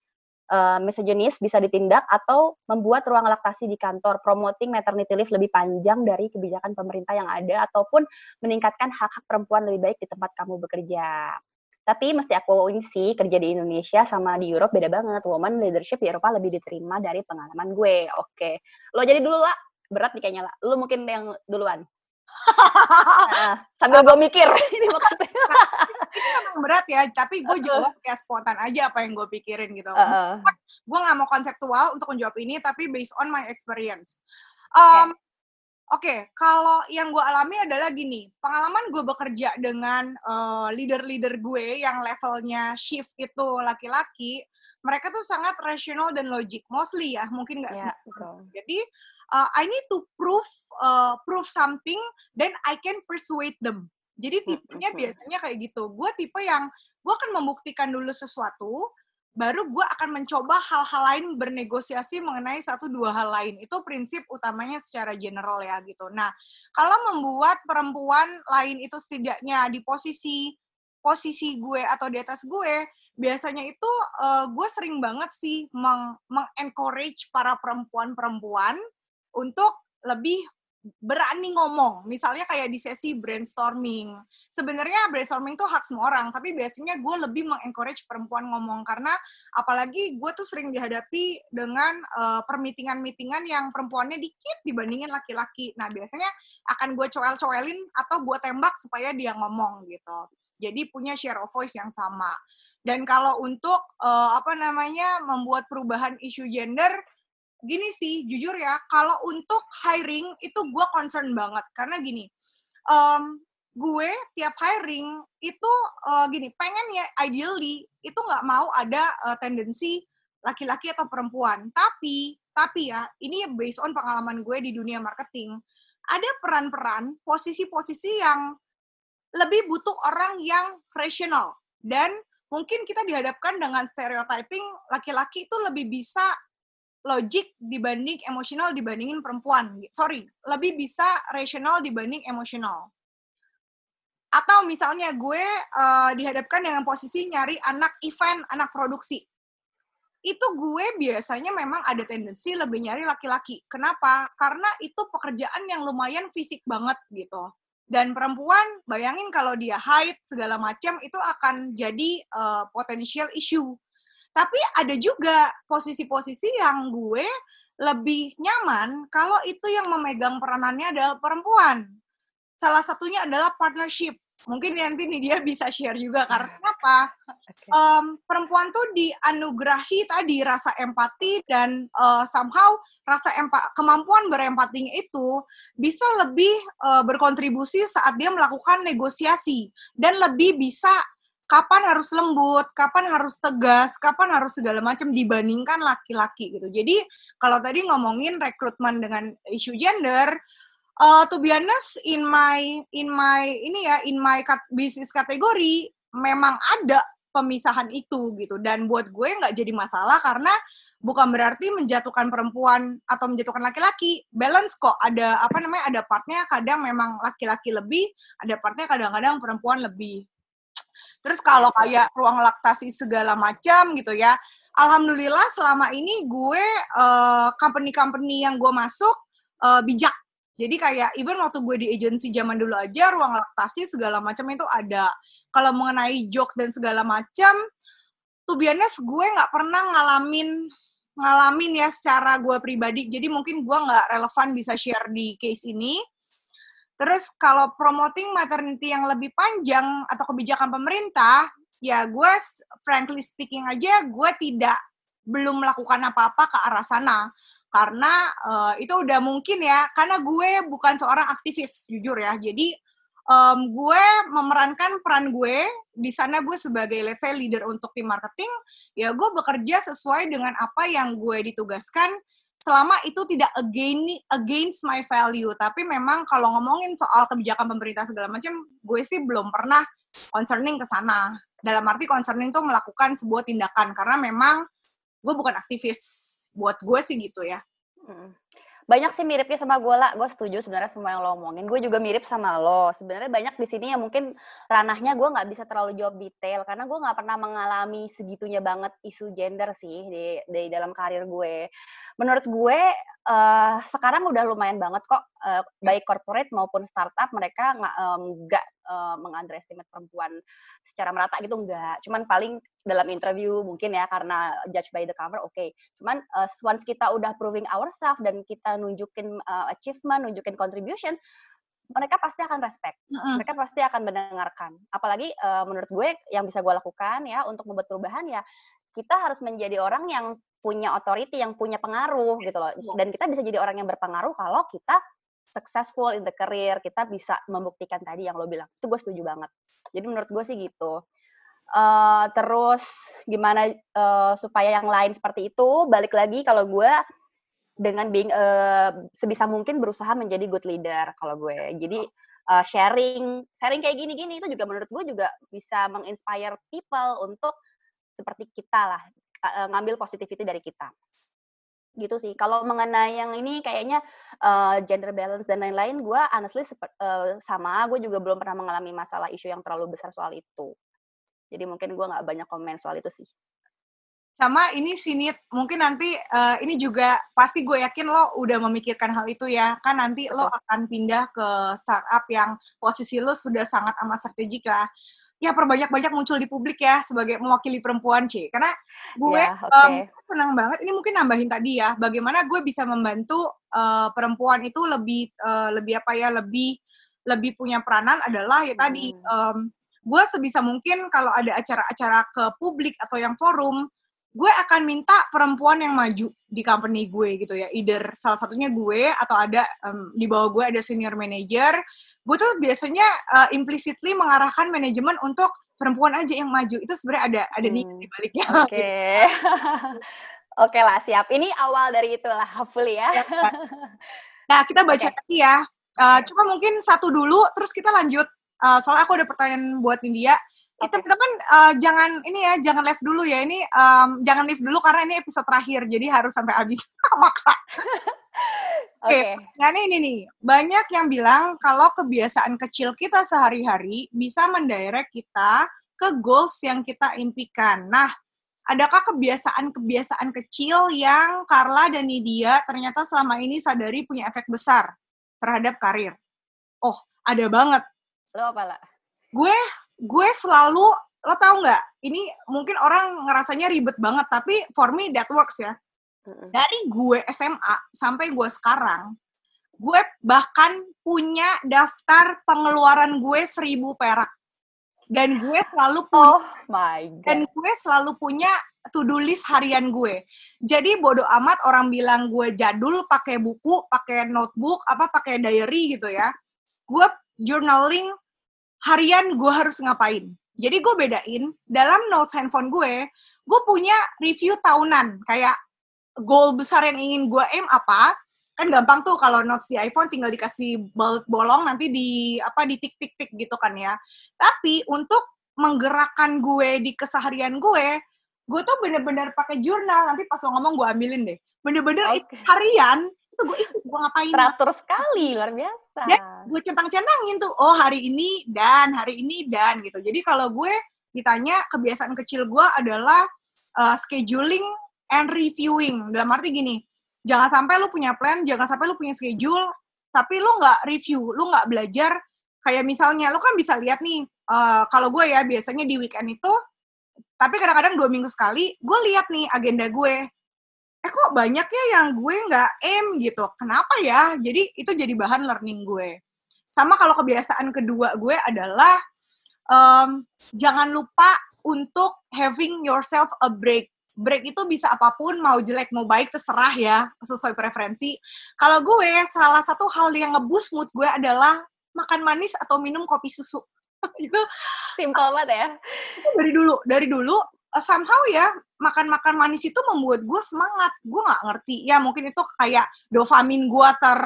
Speaker 3: uh, misogynist bisa ditindak atau membuat ruang laktasi di kantor, promoting maternity leave lebih panjang dari kebijakan pemerintah yang ada ataupun meningkatkan hak-hak perempuan lebih baik di tempat kamu bekerja. Tapi mesti aku ini sih kerja di Indonesia sama di Europe beda banget. Woman leadership di Eropa lebih diterima dari pengalaman gue. Oke. Lo jadi dulu lah. Berat nih kayaknya lah. Lo mungkin yang duluan. nah, sambil gue mikir ini maksudnya.
Speaker 2: ini memang berat ya, tapi gue jawab kayak spontan aja apa yang gue pikirin gitu. Uh. Gue nggak mau konseptual untuk menjawab ini, tapi based on my experience. Um, Oke, okay, kalau yang gue alami adalah gini, pengalaman gue bekerja dengan uh, leader-leader gue yang levelnya shift itu laki-laki, mereka tuh sangat rasional dan logik, mostly ya, mungkin nggak yeah, semua. Jadi, uh, I need to prove uh, prove something, then I can persuade them. Jadi tipenya biasanya kayak gitu. Gue tipe yang gue akan membuktikan dulu sesuatu, baru gue akan mencoba hal-hal lain bernegosiasi mengenai satu dua hal lain. Itu prinsip utamanya secara general ya gitu. Nah, kalau membuat perempuan lain itu setidaknya di posisi posisi gue atau di atas gue, biasanya itu uh, gue sering banget sih meng, encourage para perempuan-perempuan untuk lebih berani ngomong. Misalnya kayak di sesi brainstorming. Sebenarnya brainstorming tuh hak semua orang, tapi biasanya gue lebih mengencourage perempuan ngomong karena apalagi gue tuh sering dihadapi dengan uh, permitingan-mitingan yang perempuannya dikit dibandingin laki-laki. Nah, biasanya akan gue coel-coelin atau gue tembak supaya dia ngomong gitu. Jadi punya share of voice yang sama. Dan kalau untuk uh, apa namanya membuat perubahan isu gender gini sih jujur ya kalau untuk hiring itu gue concern banget. Karena gini um, gue tiap hiring itu uh, gini pengen ya ideally itu nggak mau ada uh, tendensi laki-laki atau perempuan. Tapi tapi ya ini based on pengalaman gue di dunia marketing. Ada peran-peran posisi-posisi yang lebih butuh orang yang rational. Dan mungkin kita dihadapkan dengan stereotyping laki-laki itu lebih bisa logik dibanding emosional dibandingin perempuan. Sorry, lebih bisa rasional dibanding emosional. atau misalnya gue uh, dihadapkan dengan posisi nyari anak event, anak produksi. Itu gue biasanya memang ada tendensi lebih nyari laki-laki. Kenapa? Karena itu pekerjaan yang lumayan fisik banget gitu. Dan perempuan, bayangin kalau dia haid segala macam itu akan jadi uh, potential issue. Tapi ada juga posisi-posisi yang gue lebih nyaman kalau itu yang memegang peranannya adalah perempuan salah satunya adalah partnership. Mungkin nanti nih dia bisa share juga karena apa? Okay. Um, perempuan tuh dianugerahi tadi rasa empati dan uh, somehow rasa empa kemampuan berempatinya itu bisa lebih uh, berkontribusi saat dia melakukan negosiasi dan lebih bisa kapan harus lembut, kapan harus tegas, kapan harus segala macam dibandingkan laki-laki gitu. Jadi kalau tadi ngomongin rekrutmen dengan isu gender, uh, to be honest in my in my ini ya in my kat, bisnis kategori memang ada pemisahan itu gitu. Dan buat gue nggak jadi masalah karena bukan berarti menjatuhkan perempuan atau menjatuhkan laki-laki. Balance kok ada apa namanya ada partnya kadang memang laki-laki lebih ada partnya kadang-kadang perempuan lebih terus kalau kayak ruang laktasi segala macam gitu ya alhamdulillah selama ini gue uh, company-company yang gue masuk uh, bijak jadi kayak even waktu gue di agency zaman dulu aja ruang laktasi segala macam itu ada. Kalau mengenai jokes dan segala macam, tuh biasanya gue nggak pernah ngalamin ngalamin ya secara gue pribadi. Jadi mungkin gue nggak relevan bisa share di case ini. Terus kalau promoting maternity yang lebih panjang atau kebijakan pemerintah, ya gue frankly speaking aja gue tidak belum melakukan apa-apa ke arah sana. Karena uh, itu udah mungkin ya karena gue bukan seorang aktivis jujur ya. Jadi um, gue memerankan peran gue di sana gue sebagai let's say leader untuk tim marketing ya gue bekerja sesuai dengan apa yang gue ditugaskan selama itu tidak against against my value tapi memang kalau ngomongin soal kebijakan pemerintah segala macam gue sih belum pernah concerning ke sana dalam arti concerning tuh melakukan sebuah tindakan karena memang gue bukan aktivis buat gue sih gitu ya.
Speaker 3: Hmm. Banyak sih miripnya sama gue lah, gue setuju sebenarnya semua yang lo omongin. Gue juga mirip sama lo. Sebenarnya banyak di sini yang mungkin ranahnya gue nggak bisa terlalu jawab detail karena gue nggak pernah mengalami segitunya banget isu gender sih di, di dalam karir gue. Menurut gue uh, sekarang udah lumayan banget kok, uh, baik corporate maupun startup mereka nggak um, uh, mengunderestimate perempuan secara merata gitu enggak. Cuman paling dalam interview mungkin ya karena judge by the cover oke. Okay. Cuman uh, once kita udah proving ourselves dan kita nunjukin uh, achievement, nunjukin contribution, mereka pasti akan respect. Mereka pasti akan mendengarkan. Apalagi uh, menurut gue yang bisa gue lakukan ya untuk membuat perubahan ya kita harus menjadi orang yang punya authority, yang punya pengaruh gitu loh. Dan kita bisa jadi orang yang berpengaruh kalau kita successful in the career, kita bisa membuktikan tadi yang lo bilang. Itu gue setuju banget. Jadi menurut gue sih gitu. Uh, terus gimana uh, supaya yang lain seperti itu, balik lagi kalau gue dengan being uh, sebisa mungkin berusaha menjadi good leader kalau gue. Jadi uh, sharing, sharing kayak gini-gini itu juga menurut gue juga bisa menginspire people untuk seperti kita lah, uh, ngambil positivity dari kita gitu sih. Kalau mengenai yang ini kayaknya uh, gender balance dan lain-lain, gue honestly uh, sama, gue juga belum pernah mengalami masalah isu yang terlalu besar soal itu. Jadi mungkin gue nggak banyak komen soal itu sih.
Speaker 2: Sama ini sini mungkin nanti uh, ini juga pasti gue yakin lo udah memikirkan hal itu ya. Kan nanti lo akan pindah ke startup yang posisi lo sudah sangat amat strategik lah ya perbanyak-banyak muncul di publik ya sebagai mewakili perempuan C karena gue yeah, okay. um, senang banget ini mungkin nambahin tadi ya bagaimana gue bisa membantu uh, perempuan itu lebih uh, lebih apa ya lebih lebih punya peranan adalah ya tadi um, gue sebisa mungkin kalau ada acara-acara ke publik atau yang forum gue akan minta perempuan yang maju di company gue gitu ya. Either salah satunya gue atau ada um, di bawah gue ada senior manager. Gue tuh biasanya uh, implicitly mengarahkan manajemen untuk perempuan aja yang maju. Itu sebenarnya ada ada hmm. nih di baliknya.
Speaker 3: Oke. Okay. oke okay lah siap. Ini awal dari itulah hopefully ya, ya
Speaker 2: nah kita baca okay. lagi ya. Uh, cuma mungkin satu dulu terus kita lanjut. Uh, soalnya aku ada pertanyaan buat India itu teman uh, jangan ini ya jangan live dulu ya ini um, jangan live dulu karena ini episode terakhir jadi harus sampai habis maksa Oke, okay. nah ini nih banyak yang bilang kalau kebiasaan kecil kita sehari-hari bisa mendirect kita ke goals yang kita impikan. Nah, adakah kebiasaan-kebiasaan kecil yang Carla dan Nidia ternyata selama ini sadari punya efek besar terhadap karir? Oh, ada banget.
Speaker 3: Lo apa lah?
Speaker 2: Gue gue selalu lo tau nggak? Ini mungkin orang ngerasanya ribet banget tapi for me that works ya. Dari gue SMA sampai gue sekarang gue bahkan punya daftar pengeluaran gue seribu perak. Dan gue selalu punya
Speaker 3: oh my God.
Speaker 2: dan gue selalu punya to do list harian gue. Jadi bodoh amat orang bilang gue jadul pakai buku pakai notebook apa pakai diary gitu ya. Gue journaling harian gue harus ngapain. Jadi gue bedain dalam notes handphone gue, gue punya review tahunan kayak goal besar yang ingin gue aim apa. Kan gampang tuh kalau notes di iPhone tinggal dikasih bolong nanti di apa di tik tik tik gitu kan ya. Tapi untuk menggerakkan gue di keseharian gue, gue tuh bener-bener pakai jurnal nanti pas lo ngomong gue ambilin deh. Bener-bener okay. harian itu gue ikut gue ngapain?
Speaker 3: Teratur sekali luar biasa.
Speaker 2: Dan gue centang-centangin tuh oh hari ini dan hari ini dan gitu. Jadi kalau gue ditanya kebiasaan kecil gue adalah uh, scheduling and reviewing. Dalam arti gini jangan sampai lu punya plan jangan sampai lu punya schedule tapi lu nggak review lu nggak belajar. Kayak misalnya lu kan bisa lihat nih uh, kalau gue ya biasanya di weekend itu tapi kadang-kadang dua minggu sekali gue lihat nih agenda gue eh kok banyak ya yang gue nggak aim gitu. Kenapa ya? Jadi itu jadi bahan learning gue. Sama kalau kebiasaan kedua gue adalah um, jangan lupa untuk having yourself a break. Break itu bisa apa pun, mau jelek, mau baik, terserah ya, sesuai preferensi. Kalau gue, salah satu hal yang ngeboost mood gue adalah makan manis atau minum kopi susu. itu
Speaker 3: simpel banget ya.
Speaker 2: Dari dulu, dari dulu uh, somehow ya makan-makan manis itu membuat gue semangat. Gue nggak ngerti. Ya mungkin itu kayak dopamin gue ter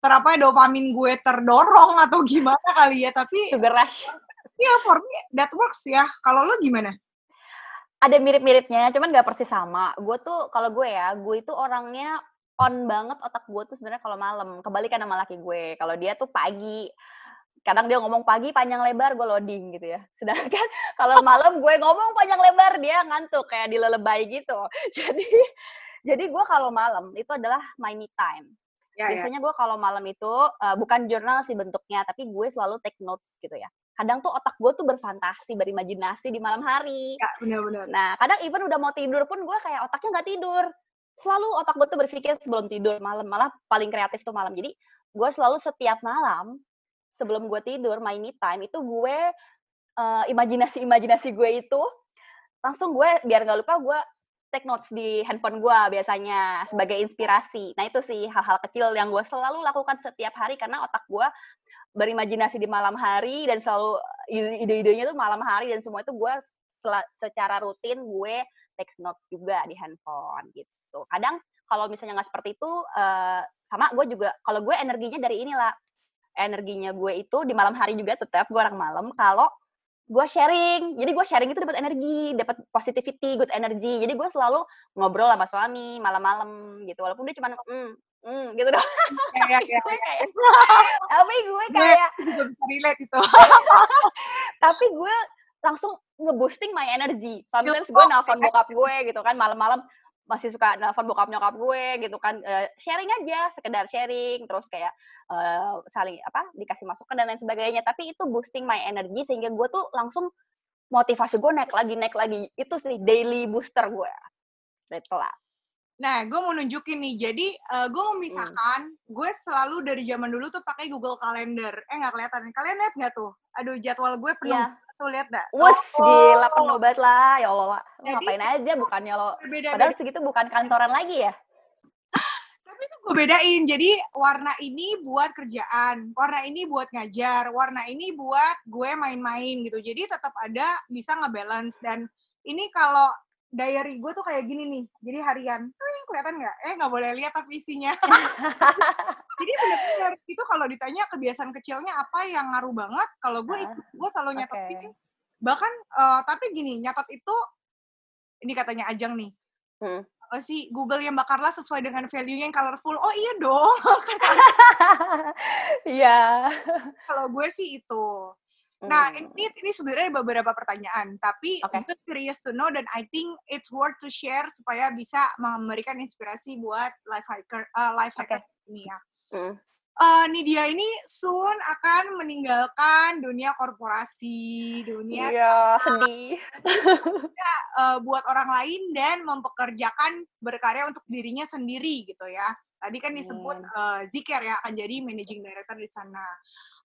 Speaker 2: ter apa ya, dopamin gue terdorong atau gimana kali ya. Tapi
Speaker 3: sugar rush.
Speaker 2: Ya for me that works ya. Kalau lo gimana?
Speaker 3: Ada mirip-miripnya, cuman nggak persis sama. Gue tuh kalau gue ya, gue itu orangnya on banget otak gue tuh sebenarnya kalau malam. Kebalikan sama laki gue. Kalau dia tuh pagi kadang dia ngomong pagi panjang lebar gue loading gitu ya. Sedangkan kalau malam gue ngomong panjang lebar dia ngantuk kayak dilelebay gitu. Jadi jadi gue kalau malam itu adalah my me time. Ya, ya. biasanya ya. gue kalau malam itu uh, bukan jurnal sih bentuknya tapi gue selalu take notes gitu ya. Kadang tuh otak gue tuh berfantasi berimajinasi di malam hari.
Speaker 2: Ya, benar-benar
Speaker 3: nah kadang even udah mau tidur pun gue kayak otaknya nggak tidur. Selalu otak gue tuh berpikir sebelum tidur malam malah paling kreatif tuh malam. Jadi gue selalu setiap malam sebelum gue tidur my me time itu gue uh, imajinasi imajinasi gue itu langsung gue biar nggak lupa gue take notes di handphone gue biasanya sebagai inspirasi. Nah itu sih hal-hal kecil yang gue selalu lakukan setiap hari karena otak gue berimajinasi di malam hari dan selalu ide-idenya tuh malam hari dan semua itu gue secara rutin gue take notes juga di handphone gitu. Kadang kalau misalnya nggak seperti itu uh, sama gue juga kalau gue energinya dari inilah energinya gue itu di malam hari juga tetap gue orang malam kalau gue sharing. Jadi gue sharing itu dapat energi dapat positivity good energy. Jadi gue selalu ngobrol sama suami malam-malam gitu walaupun dia cuma mm, mm, gitu
Speaker 2: ya, ya, ya, ya.
Speaker 3: tapi gue kayak
Speaker 2: juga bisa relate itu.
Speaker 3: Tapi gue langsung ngeboosting my energy. Sometimes gue nelfon bokap gue gitu kan malam-malam masih suka nelfon bokap nyokap gue gitu kan uh, sharing aja sekedar sharing terus kayak uh, saling apa dikasih masukan dan lain sebagainya tapi itu boosting my energy sehingga gue tuh langsung motivasi gue naik lagi naik lagi itu sih daily booster gue itu lah
Speaker 2: Nah, gue mau nunjukin nih. Jadi, uh, gue mau misalkan, hmm. gue selalu dari zaman dulu tuh pakai Google Calendar. Eh, nggak kelihatan. Kalian lihat nggak tuh? Aduh, jadwal gue penuh. Yeah. Tuh, lihat nggak?
Speaker 3: Wus, oh. gila penuh banget lah. Ya Allah, lah. Jadi, ngapain aja bukannya lo. Beda, Padahal segitu bukan kantoran lagi ya.
Speaker 2: Tapi itu gue bedain. Jadi, warna ini buat kerjaan. Warna ini buat ngajar. Warna ini buat gue main-main gitu. Jadi, tetap ada bisa ngebalance. Dan ini kalau diary gue tuh kayak gini nih. Jadi harian. Wih, kelihatan nggak? Eh, nggak boleh lihat tapi isinya. Jadi benar-benar itu kalau ditanya kebiasaan kecilnya apa yang ngaruh banget, kalau gue itu gue selalu nyatetin okay. bahkan uh, tapi gini nyatat itu ini katanya Ajang nih
Speaker 3: Hmm.
Speaker 2: uh, si Google yang bakarlah sesuai dengan value-nya yang colorful oh iya dong
Speaker 3: Iya.
Speaker 2: kalau gue sih itu Nah,
Speaker 3: Hmm.
Speaker 2: ini ini sebenarnya beberapa pertanyaan, tapi
Speaker 3: Oke.
Speaker 2: itu curious to know dan I think it's worth to share supaya bisa memberikan inspirasi buat life hacker uh, life hacker ini ya.
Speaker 3: Hmm.
Speaker 2: Eh, Nidia ini soon akan meninggalkan dunia korporasi, dunia
Speaker 3: Iya, sedih.
Speaker 2: eh, buat orang lain dan mempekerjakan berkarya untuk dirinya sendiri gitu ya. Tadi kan disebut
Speaker 3: Amin.
Speaker 2: eh, Ziker ya akan jadi managing director di sana.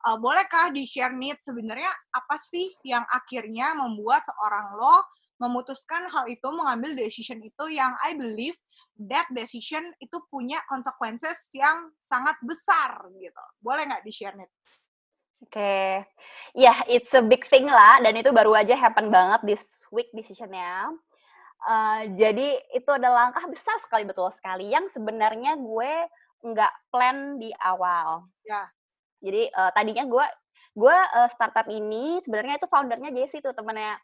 Speaker 2: Eh, bolehkah di share nih sebenarnya apa sih yang akhirnya membuat seorang lo memutuskan hal itu mengambil decision itu yang I believe that decision itu punya consequences yang sangat besar gitu. Boleh nggak di share nih?
Speaker 3: Oke, ya it's a big thing lah, dan itu baru aja happen banget this week decisionnya. Eh, jadi itu adalah langkah besar sekali, betul sekali, yang sebenarnya gue nggak plan di awal.
Speaker 2: Ya.
Speaker 3: Jadi eh, tadinya gue gue eh, startup ini sebenarnya itu foundernya Jessie tuh temennya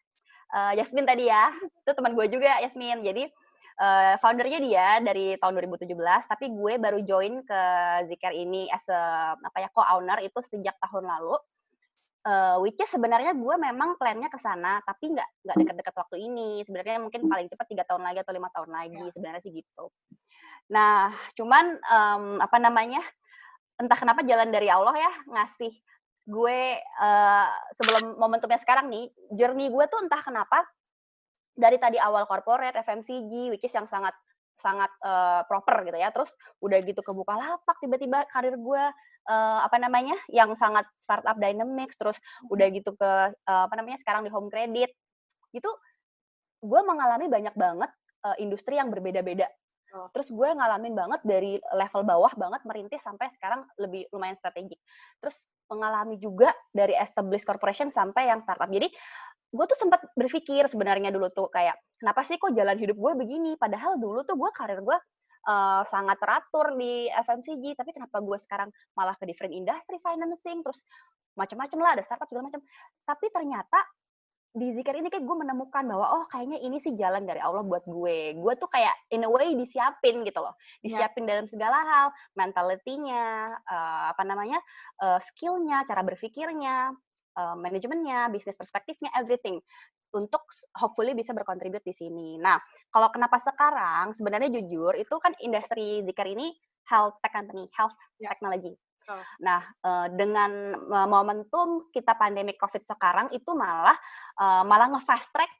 Speaker 3: eh, Yasmin tadi ya, itu teman gue juga Yasmin. Jadi eh, foundernya dia dari tahun 2017, tapi gue baru join ke Zikr ini as a apa ya co-owner itu sejak tahun lalu. Eh, which is sebenarnya gue memang plannya ke sana, tapi nggak nggak dekat-dekat waktu ini. Sebenarnya mungkin paling cepat tiga tahun lagi atau lima tahun lagi. Sebenarnya sih gitu. Nah, cuman em, apa namanya? Entah kenapa jalan dari Allah ya ngasih gue eh, sebelum momentumnya sekarang nih, journey gue tuh entah kenapa dari tadi awal corporate, FMCG, which is yang sangat sangat eh, proper gitu ya. Terus udah gitu kebuka lapak tiba-tiba karir gue eh, apa namanya yang sangat startup dynamics terus udah gitu ke eh, apa namanya sekarang di home credit. Itu gue mengalami banyak banget eh, industri yang berbeda-beda.
Speaker 2: Oh.
Speaker 3: terus gue ngalamin banget dari level bawah banget merintis sampai sekarang lebih lumayan strategik. Terus mengalami juga dari established corporation sampai yang startup. Jadi gue tuh sempat berpikir sebenarnya dulu tuh kayak kenapa sih kok jalan hidup gue begini? Padahal dulu tuh gue karir gue eh, sangat teratur di FMCG tapi kenapa gue sekarang malah ke different industry financing terus macam-macam lah ada startup segala macam tapi ternyata di zikir ini kayak gue menemukan bahwa oh kayaknya ini sih jalan dari Allah buat gue. Gue tuh kayak in a way disiapin gitu loh. Disiapin dalam segala hal mentalitinya eh, apa namanya eh, skillnya cara berpikirnya eh, manajemennya bisnis perspektifnya everything untuk hopefully bisa berkontribut di sini nah kalau kenapa sekarang sebenarnya jujur itu kan industri zikir ini health tech company health
Speaker 2: Ya.
Speaker 3: technology. Nah, eh, dengan eh, momentum kita pandemi COVID sekarang itu malah malah nge-fast track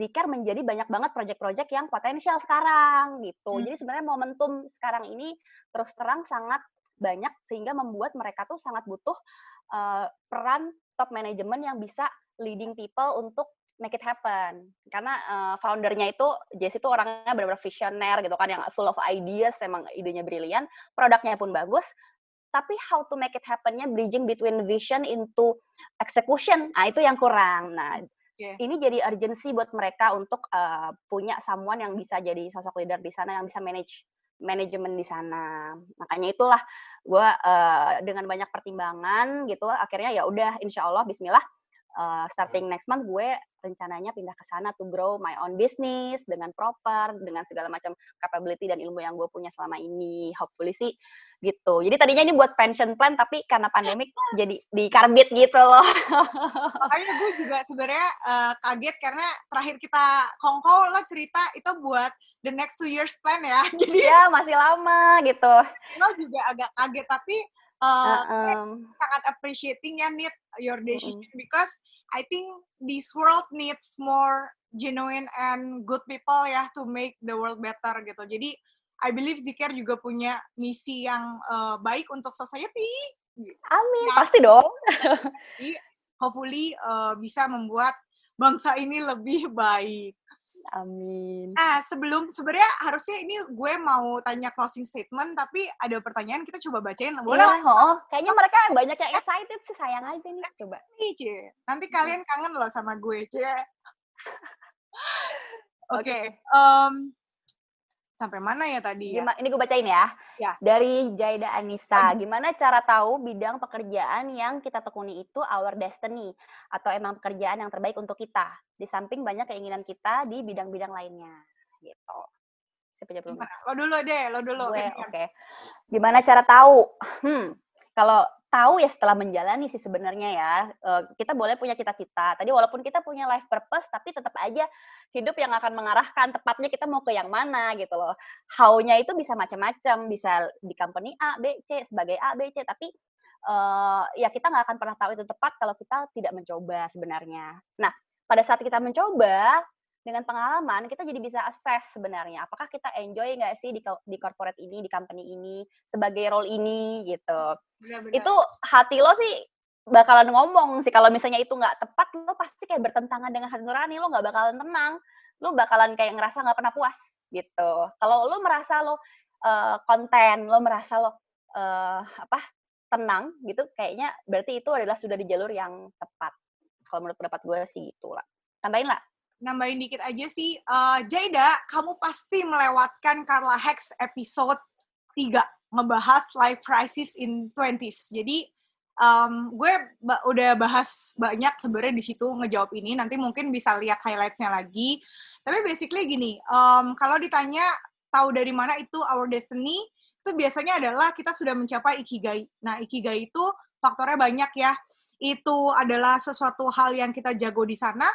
Speaker 3: Zikar menjadi banyak banget project-project yang potensial sekarang gitu.
Speaker 2: Hmm.
Speaker 3: Jadi sebenarnya momentum sekarang ini terus terang sangat banyak sehingga membuat mereka tuh sangat butuh eh, peran top manajemen yang bisa leading people untuk make it happen. Karena eh, foundernya itu Jesse itu orangnya benar-benar visioner gitu kan yang full of ideas, emang idenya brilian, produknya pun bagus, tapi how to make it happen-nya bridging between vision into execution. Nah, itu yang kurang. Nah,
Speaker 2: Oke.
Speaker 3: ini jadi urgency buat mereka untuk eh, punya someone yang bisa jadi sosok leader di sana yang bisa manage manajemen di sana. Makanya itulah gue dengan banyak pertimbangan gitu akhirnya ya udah insya Allah Bismillah uh, starting next month gue rencananya pindah ke sana to grow my own business dengan proper dengan segala macam capability dan ilmu yang gue punya selama ini. Hopefully sih gitu. Jadi tadinya ini buat pension plan tapi karena pandemik jadi dikarbit gitu loh.
Speaker 2: Makanya gue juga sebenarnya eh, kaget karena terakhir kita kongko lo cerita itu buat the next two years plan ya. Jadi
Speaker 3: ya masih lama gitu.
Speaker 2: lo juga agak kaget tapi gue
Speaker 3: Um,
Speaker 2: sangat appreciating ya need your decision because I think this world needs more genuine and good people ya to make the world better gitu. Jadi I believe Zikir juga punya misi yang eh, baik untuk society.
Speaker 3: amin
Speaker 2: Ya.
Speaker 3: pasti dong
Speaker 2: hopefully eh, bisa membuat bangsa ini lebih baik.
Speaker 3: Amin
Speaker 2: Nah, sebelum sebenarnya harusnya ini gue mau tanya closing statement, tapi ada pertanyaan kita coba bacain. Boleh
Speaker 3: Iya, oh, kayaknya mereka banyak yang excited sih sayang aja nih coba
Speaker 2: nih, Cie. Nanti kalian kangen loh sama gue, Cie. Oke.
Speaker 3: oke
Speaker 2: em, sampai mana ya tadi
Speaker 3: ya? ini gue bacain ya.
Speaker 2: ya.
Speaker 3: Dari Jaida Anissa, gimana cara tahu bidang pekerjaan yang kita tekuni itu our destiny atau emang pekerjaan yang terbaik untuk kita di samping banyak keinginan kita di bidang-bidang lainnya gitu.
Speaker 2: Siapa jawab Lo dulu deh, lo dulu.
Speaker 3: Oke, oke. Okay. Gimana cara tahu? Hmm, kalau tahu ya setelah menjalani sih sebenarnya ya. Uh, kita boleh punya cita-cita. Tadi walaupun kita punya life purpose, tapi tetap aja hidup yang akan mengarahkan tepatnya kita mau ke yang mana gitu loh. How-nya itu bisa macam-macam, bisa di company A, B, C sebagai A, B, C. Tapi uh, ya kita nggak akan pernah tahu itu tepat kalau kita tidak mencoba sebenarnya. Nah, pada saat kita mencoba, dengan pengalaman kita jadi bisa assess sebenarnya apakah kita enjoy nggak sih di di corporate ini di company ini sebagai role ini gitu. Benar-benar. itu hati lo sih bakalan ngomong sih kalau misalnya itu nggak tepat lo pasti kayak bertentangan dengan hati nurani lo nggak bakalan tenang lo bakalan kayak ngerasa nggak pernah puas gitu. Kalau lo merasa lo uh, konten lo merasa lo uh, apa tenang gitu kayaknya berarti itu adalah sudah di jalur yang tepat. Kalau menurut pendapat gue sih gitu lah tambahin lah
Speaker 2: nambahin dikit aja sih. Uh, Jaida, kamu pasti melewatkan Carla Hex episode 3, ngebahas life crisis in 20s. Jadi, um, gue ba udah bahas banyak sebenarnya di situ ngejawab ini. Nanti mungkin bisa lihat highlightsnya lagi. Tapi basically gini, um, kalau ditanya tahu dari mana itu our destiny, itu biasanya adalah kita sudah mencapai ikigai. Nah, ikigai itu faktornya banyak ya. Itu adalah sesuatu hal yang kita jago di sana,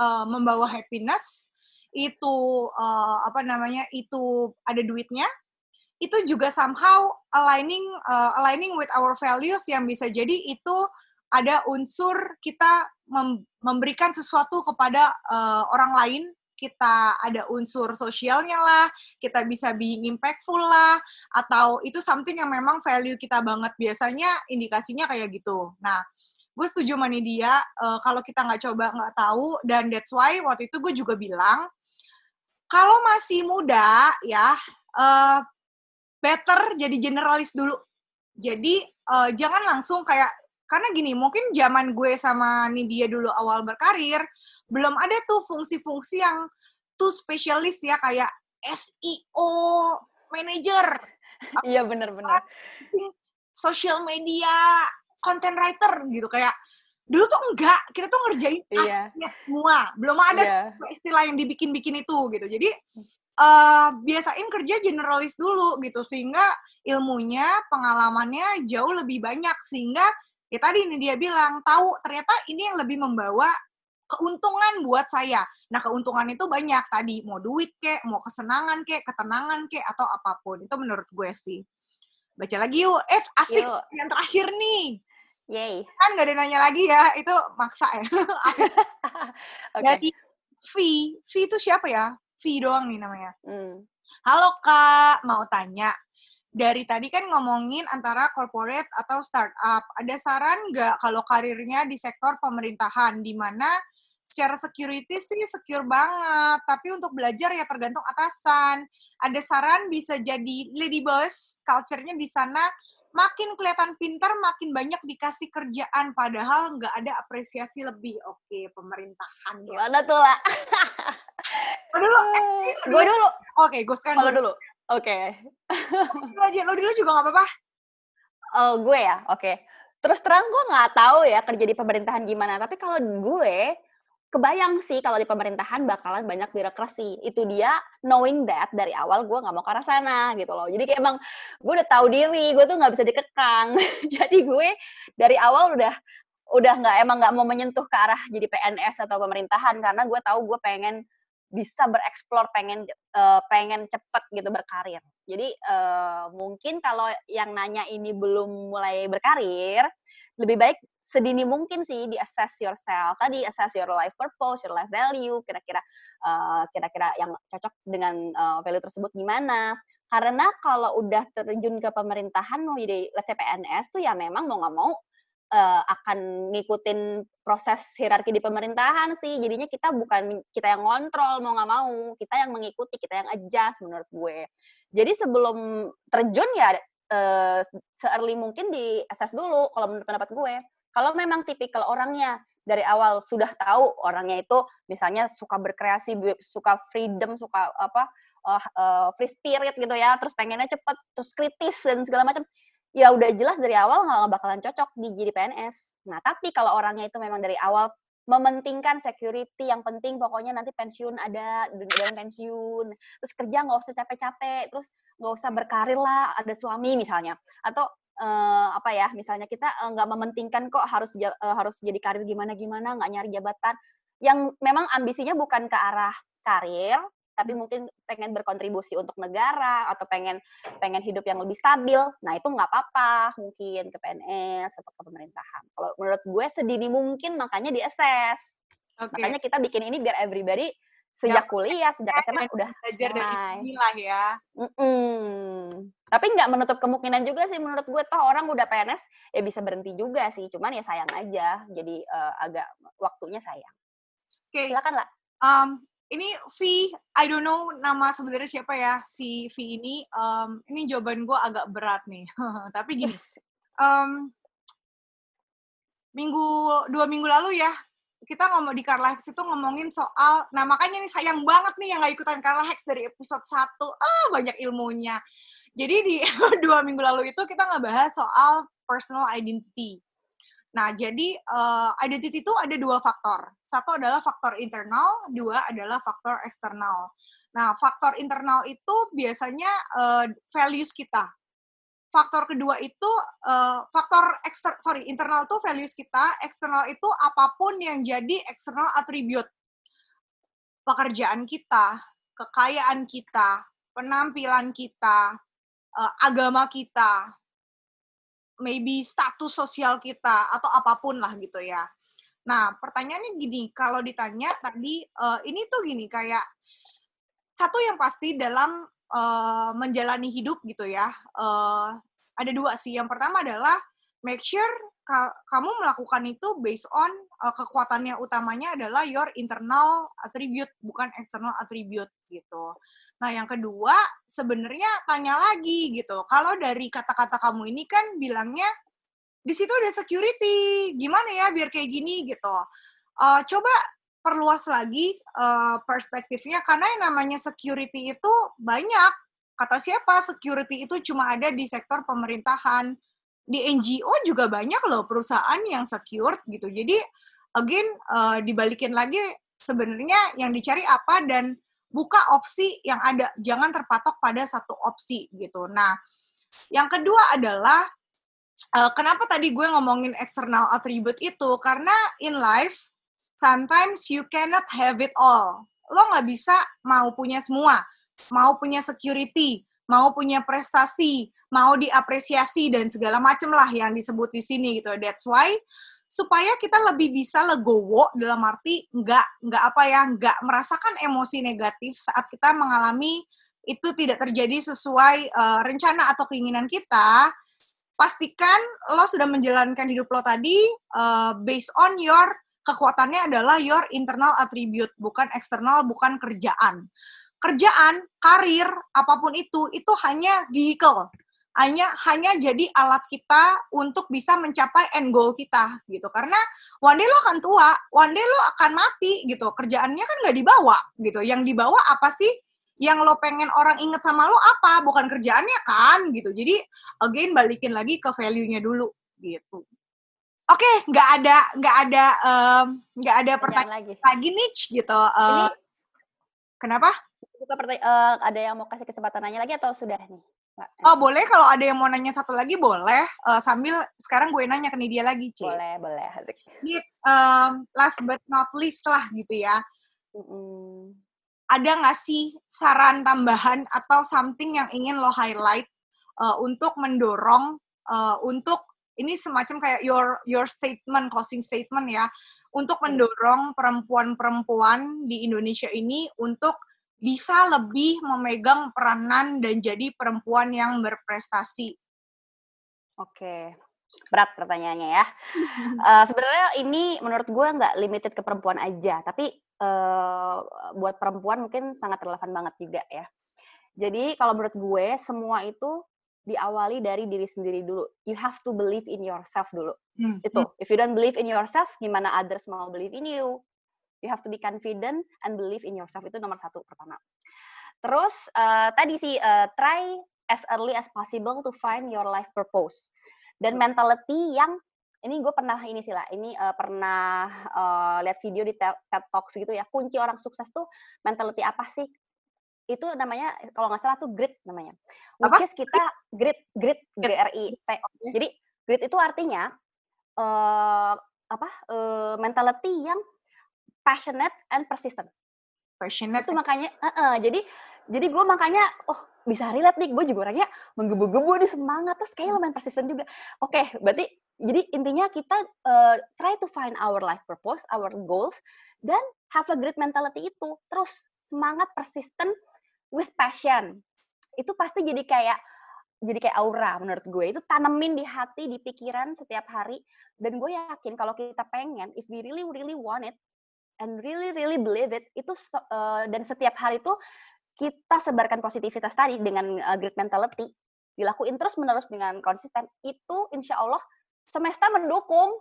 Speaker 2: uh, membawa happiness itu uh, apa namanya itu ada duitnya itu juga somehow aligning uh, aligning with our values yang bisa jadi itu ada unsur kita mem memberikan sesuatu kepada uh, orang lain kita ada unsur sosialnya lah, kita bisa being impactful lah, atau itu something yang memang value kita banget. Biasanya indikasinya kayak gitu. Nah, gue setuju sama dia uh, kalau kita nggak coba nggak tahu dan that's why waktu itu gue juga bilang kalau masih muda ya uh, better jadi generalis dulu. Jadi uh, jangan langsung kayak karena gini mungkin zaman gue sama Nidia dulu awal berkarir belum ada tuh fungsi-fungsi yang tuh spesialis ya kayak SEO manager.
Speaker 3: Iya benar-benar
Speaker 2: social media content writer gitu kayak dulu tuh enggak kita tuh ngerjain yeah. semua belum ada yeah. istilah yang dibikin-bikin itu gitu jadi uh, biasain kerja generalis dulu gitu sehingga ilmunya pengalamannya jauh lebih banyak sehingga ya tadi ini dia bilang tahu ternyata ini yang lebih membawa keuntungan buat saya. Nah, keuntungan itu banyak tadi, mau duit kek, mau kesenangan kek, ketenangan kek, atau apa pun. Itu menurut gue sih. Baca lagi yuk. Eh, asik. Yuk. Yang terakhir nih.
Speaker 3: Yay.
Speaker 2: Kan gak ada nanya lagi ya, itu maksa ya. okay. Jadi V, V itu siapa ya? V doang nih namanya. Hmm. Halo Kak, mau tanya. Dari tadi kan ngomongin antara corporate atau startup. Ada saran nggak kalau karirnya di sektor pemerintahan, di mana secara security sih secure banget, tapi untuk belajar ya tergantung atasan. Ada saran bisa jadi lady boss, culture-nya di sana makin kelihatan pintar, makin banyak dikasih kerjaan, padahal nggak ada apresiasi lebih. Oke, pemerintahan.
Speaker 3: Ya. Gimana tuh lah?
Speaker 2: dulu, eh,
Speaker 3: gue dulu.
Speaker 2: Oke, gue sekarang
Speaker 3: Kalau dulu. Oke.
Speaker 2: Lo aja, lo dulu juga nggak apa-apa.
Speaker 3: Oh, gue ya, oke. Okay. Terus terang gue nggak tahu ya kerja di pemerintahan gimana, tapi kalau gue kebayang sih kalau di pemerintahan bakalan banyak birokrasi. Itu dia knowing that dari awal gue nggak mau ke arah sana gitu loh. Jadi kayak emang gue udah tahu diri, gue tuh nggak bisa dikekang. jadi gue dari awal udah udah nggak emang nggak mau menyentuh ke arah jadi PNS atau pemerintahan karena gue tahu gue pengen bisa bereksplor pengen uh, pengen cepet gitu berkarir. Jadi uh, mungkin kalau yang nanya ini belum mulai berkarir, lebih baik sedini mungkin sih di assess yourself. Tadi assess your life purpose your life value kira-kira uh, kira-kira yang cocok dengan uh, value tersebut gimana. Karena kalau udah terjun ke pemerintahan mau jadi let's say PNS tuh ya memang mau nggak mau uh, akan ngikutin proses hierarki di pemerintahan sih. Jadinya kita bukan kita yang ngontrol mau nggak mau. Kita yang mengikuti kita yang adjust menurut gue. Jadi sebelum terjun ya uh, se-early mungkin di assess dulu kalau menurut pendapat gue. Kalau memang tipikal orangnya dari awal sudah tahu orangnya itu misalnya suka berkreasi, suka freedom, suka apa uh, uh, free spirit gitu ya, terus pengennya cepet, terus kritis dan segala macam, ya udah jelas dari awal nggak bakalan cocok di jadi PNS. Nah tapi kalau orangnya itu memang dari awal mementingkan security yang penting pokoknya nanti pensiun ada dalam pensiun. Terus kerja nggak usah capek-capek terus nggak usah berkarir lah ada suami misalnya. Atau uh, apa ya misalnya kita nggak uh, mementingkan kok harus uh, harus jadi karir gimana gimana nggak nyari jabatan. Yang memang ambisinya bukan ke arah karir tapi mungkin pengen berkontribusi untuk negara atau pengen pengen hidup yang lebih stabil, nah itu nggak apa-apa mungkin ke PNS atau ke pemerintahan. Kalau menurut gue sedini mungkin makanya di assess. Okay. Makanya kita bikin ini biar everybody sejak ya, kuliah, sejak SMA udah
Speaker 2: belajar dari inilah ya.
Speaker 3: Mm -mm. Tapi nggak menutup kemungkinan juga sih menurut gue toh orang udah PNS ya bisa berhenti juga sih. Cuman ya sayang aja. Jadi uh, agak waktunya sayang.
Speaker 2: Oke. Okay.
Speaker 3: Silakan lah.
Speaker 2: Um, ini V, I don't know nama sebenarnya siapa ya si V ini. Um, ini jawaban gue agak berat nih. Tapi gini, um, minggu dua minggu lalu ya kita ngomong di Carla Hex itu ngomongin soal, nah makanya nih sayang banget nih yang gak ikutan Carla Hex dari episode 1, ah banyak ilmunya. Jadi di dua minggu lalu itu kita ngebahas soal personal identity. Nah, jadi uh, identity itu ada dua faktor. Satu adalah faktor internal, dua adalah faktor eksternal. Nah, faktor internal itu biasanya uh, values kita. Faktor kedua itu uh, faktor ekster sorry internal itu values kita, eksternal itu apa pun yang jadi eksternal atribut pekerjaan kita, kekayaan kita, penampilan kita, uh, agama kita, maybe status sosial kita atau apa pun lah gitu ya. Nah, pertanyaannya gini, kalau ditanya tadi uh, ini tuh gini kayak satu yang pasti dalam uh, menjalani hidup gitu ya. Uh, ada dua sih. Yang pertama adalah make sure ka kamu melakukan itu based on uh, kekuatannya utamanya adalah your internal attribute bukan external attribute gitu. Nah, yang kedua, sebenarnya tanya lagi gitu. Kalau dari kata-kata kamu ini kan bilangnya di situ ada security, gimana ya biar kayak gini gitu. Uh, coba perluas lagi uh, perspektifnya karena yang namanya security itu banyak. Kata siapa? Security itu cuma ada di sektor pemerintahan. Di NGO juga banyak loh perusahaan yang secure gitu. Jadi again uh, dibalikin lagi sebenarnya yang dicari apa dan buka opsi yang ada, jangan terpatok pada satu opsi gitu. Nah, yang kedua adalah uh, kenapa tadi gue ngomongin external attribute itu karena in life sometimes you cannot have it all. Lo nggak bisa mau punya semua, mau punya security, mau punya prestasi, mau diapresiasi dan segala macem lah yang disebut di sini gitu. That's why supaya kita lebih bisa legowo dalam arti nggak nggak apa ya nggak merasakan emosi negatif saat kita mengalami itu tidak terjadi sesuai uh, rencana atau keinginan kita pastikan lo sudah menjalankan hidup lo tadi uh, based on your kekuatannya adalah your internal attribute bukan eksternal bukan kerjaan. Kerjaan karir apa pun itu itu hanya vehicle hanya hanya jadi alat kita untuk bisa mencapai end goal kita gitu. Karena one day lo akan tua one day lo akan mati gitu. Kerjaannya kan nggak dibawa gitu. Yang dibawa apa sih? Yang lo pengen orang inget sama lo apa? Bukan kerjaannya kan gitu. Jadi again balikin lagi ke value-nya dulu gitu. Oke okay, nggak ada nggak ada nggak um, ada pertanyaan lagi. lagi nih gitu. Uh, Ini, kenapa?
Speaker 3: Buka uh, ada yang mau kasih kesempatan nanya lagi atau sudah nih
Speaker 2: Oh boleh kalau ada yang mau nanya satu lagi boleh uh, sambil sekarang gue nanya ke dia lagi Ci.
Speaker 3: Boleh boleh.
Speaker 2: Ini um, last but not least lah gitu ya. Mm-hmm. Ada nggak sih saran tambahan atau something yang ingin lo highlight uh, untuk mendorong uh, untuk ini semacam kayak your your statement closing statement ya untuk mendorong perempuan-perempuan di Indonesia ini untuk bisa lebih memegang peranan dan jadi perempuan yang berprestasi?
Speaker 3: Oke, berat pertanyaannya ya. uh, Sebenarnya ini menurut gue nggak limited ke perempuan aja, tapi uh, buat perempuan mungkin sangat relevan banget juga ya. Jadi kalau menurut gue semua itu diawali dari diri sendiri dulu. You have to believe in yourself dulu.
Speaker 2: Hmm.
Speaker 3: Itu. If you don't believe in yourself, gimana others mau believe in you? You have to be confident and believe in yourself. Itu nomor satu pertama. Terus uh, tadi sih uh, try as early as possible to find your life purpose. Dan mentality yang ini gue pernah ini sih lah, ini uh, pernah uh, lihat video di TED Talks gitu ya. Kunci orang sukses tuh mentality apa sih? Itu namanya kalau nggak salah tuh grit namanya. Which
Speaker 2: Apa?
Speaker 3: is kita grit, grit, G. R I T. Jadi grit itu artinya uh, apa? Uh, mentality yang passionate and persistent.
Speaker 2: Passionate.
Speaker 3: itu makanya heeh, jadi jadi gue makanya oh bisa relate nih gue juga orangnya menggebu-gebu nih semangat terus kayak lumayan persisten juga. Oke berarti jadi intinya kita uh, try to find our life purpose our goals dan have a great mentality itu. Terus semangat persisten with passion. Itu pasti jadi kayak jadi kayak aura menurut gue. Itu tanemin di hati di pikiran setiap hari. Dan gue yakin kalau kita pengen if we really really want it and really really believe it itu eh, dan setiap hari itu kita sebarkan positivitas tadi dengan uh, great mentality dilakuin terus menerus dengan konsisten itu insya Allah semesta mendukung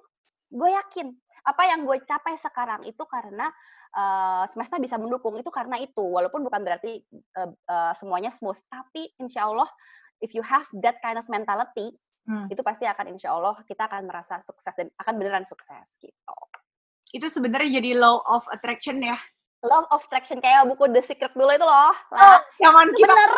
Speaker 3: gue yakin apa yang gue capai sekarang itu karena uh, semesta bisa mendukung itu karena itu walaupun bukan berarti uh, uh, semuanya smooth tapi insya Allah if you have that kind of mentality
Speaker 2: Hmm.
Speaker 3: itu pasti akan insya Allah kita akan merasa sukses dan akan beneran sukses gitu
Speaker 2: Itu sebenarnya jadi law of attraction ya.
Speaker 3: Love of Attraction kayak buku The Secret dulu itu loh.
Speaker 2: Oh,
Speaker 3: Lah,
Speaker 2: zaman
Speaker 3: itu
Speaker 2: kita
Speaker 3: bener.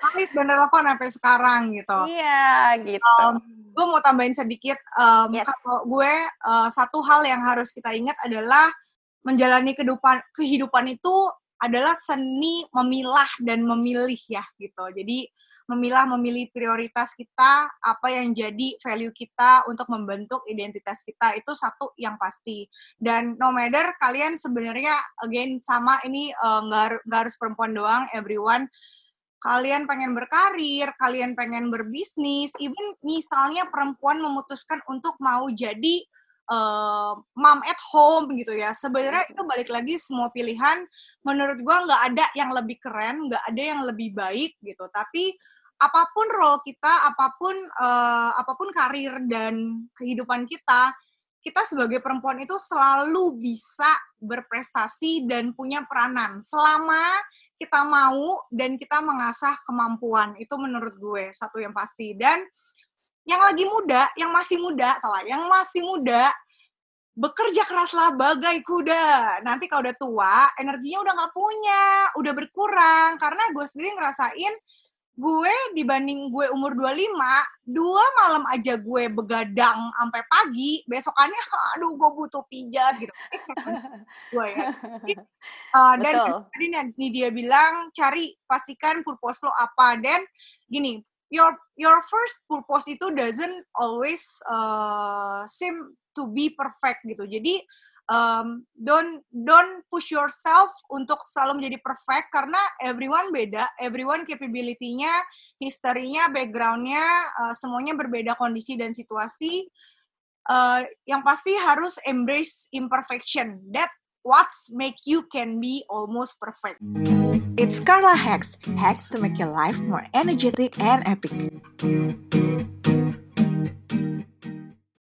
Speaker 2: tapi dan relevan sampai sekarang gitu.
Speaker 3: Iya, gitu.
Speaker 2: Um, gue mau tambahin sedikit um,
Speaker 3: Yes.
Speaker 2: kalau gue uh, satu hal yang harus kita ingat adalah menjalani kehidupan kehidupan itu adalah seni memilah dan memilih ya gitu. Jadi memilah memilih prioritas kita, apa yang jadi value kita untuk membentuk identitas kita itu satu yang pasti. Dan no matter kalian sebenarnya again sama ini uh, nggak nggak harus perempuan doang, everyone kalian pengen berkarir, kalian pengen berbisnis, even misalnya perempuan memutuskan untuk mau jadi uh, mom at home gitu ya. Sebenarnya itu balik lagi semua pilihan. Menurut gua nggak ada yang lebih keren, nggak ada yang lebih baik gitu. Tapi apa pun role kita, apa pun uh, apa pun karir dan kehidupan kita, kita sebagai perempuan itu selalu bisa berprestasi dan punya peranan. Selama kita mau dan kita mengasah kemampuan itu menurut gue satu yang pasti. Dan yang lagi muda yang masih muda salah yang masih muda bekerja keraslah bagai kuda. Nanti kalau udah tua energinya udah nggak punya udah berkurang. Karena gue sendiri ngerasain gue dibanding gue umur 25, dua malam aja gue begadang sampai pagi, besokannya aduh gue butuh pijat gitu. gue ya. Uh, dan
Speaker 3: Betul.
Speaker 2: tadi nih dia bilang cari pastikan purpose lo apa dan gini, your your first purpose itu doesn't always uh, seem to be perfect gitu. Jadi um, don't don't push yourself untuk selalu menjadi perfect karena everyone beda, everyone capability-nya, historinya, background-nya, uh, semuanya berbeda kondisi dan situasi. Uh, yang pasti harus embrace imperfection. That what's make you can be almost perfect.
Speaker 1: It's Carla Hacks, hacks to make your life more energetic and epic.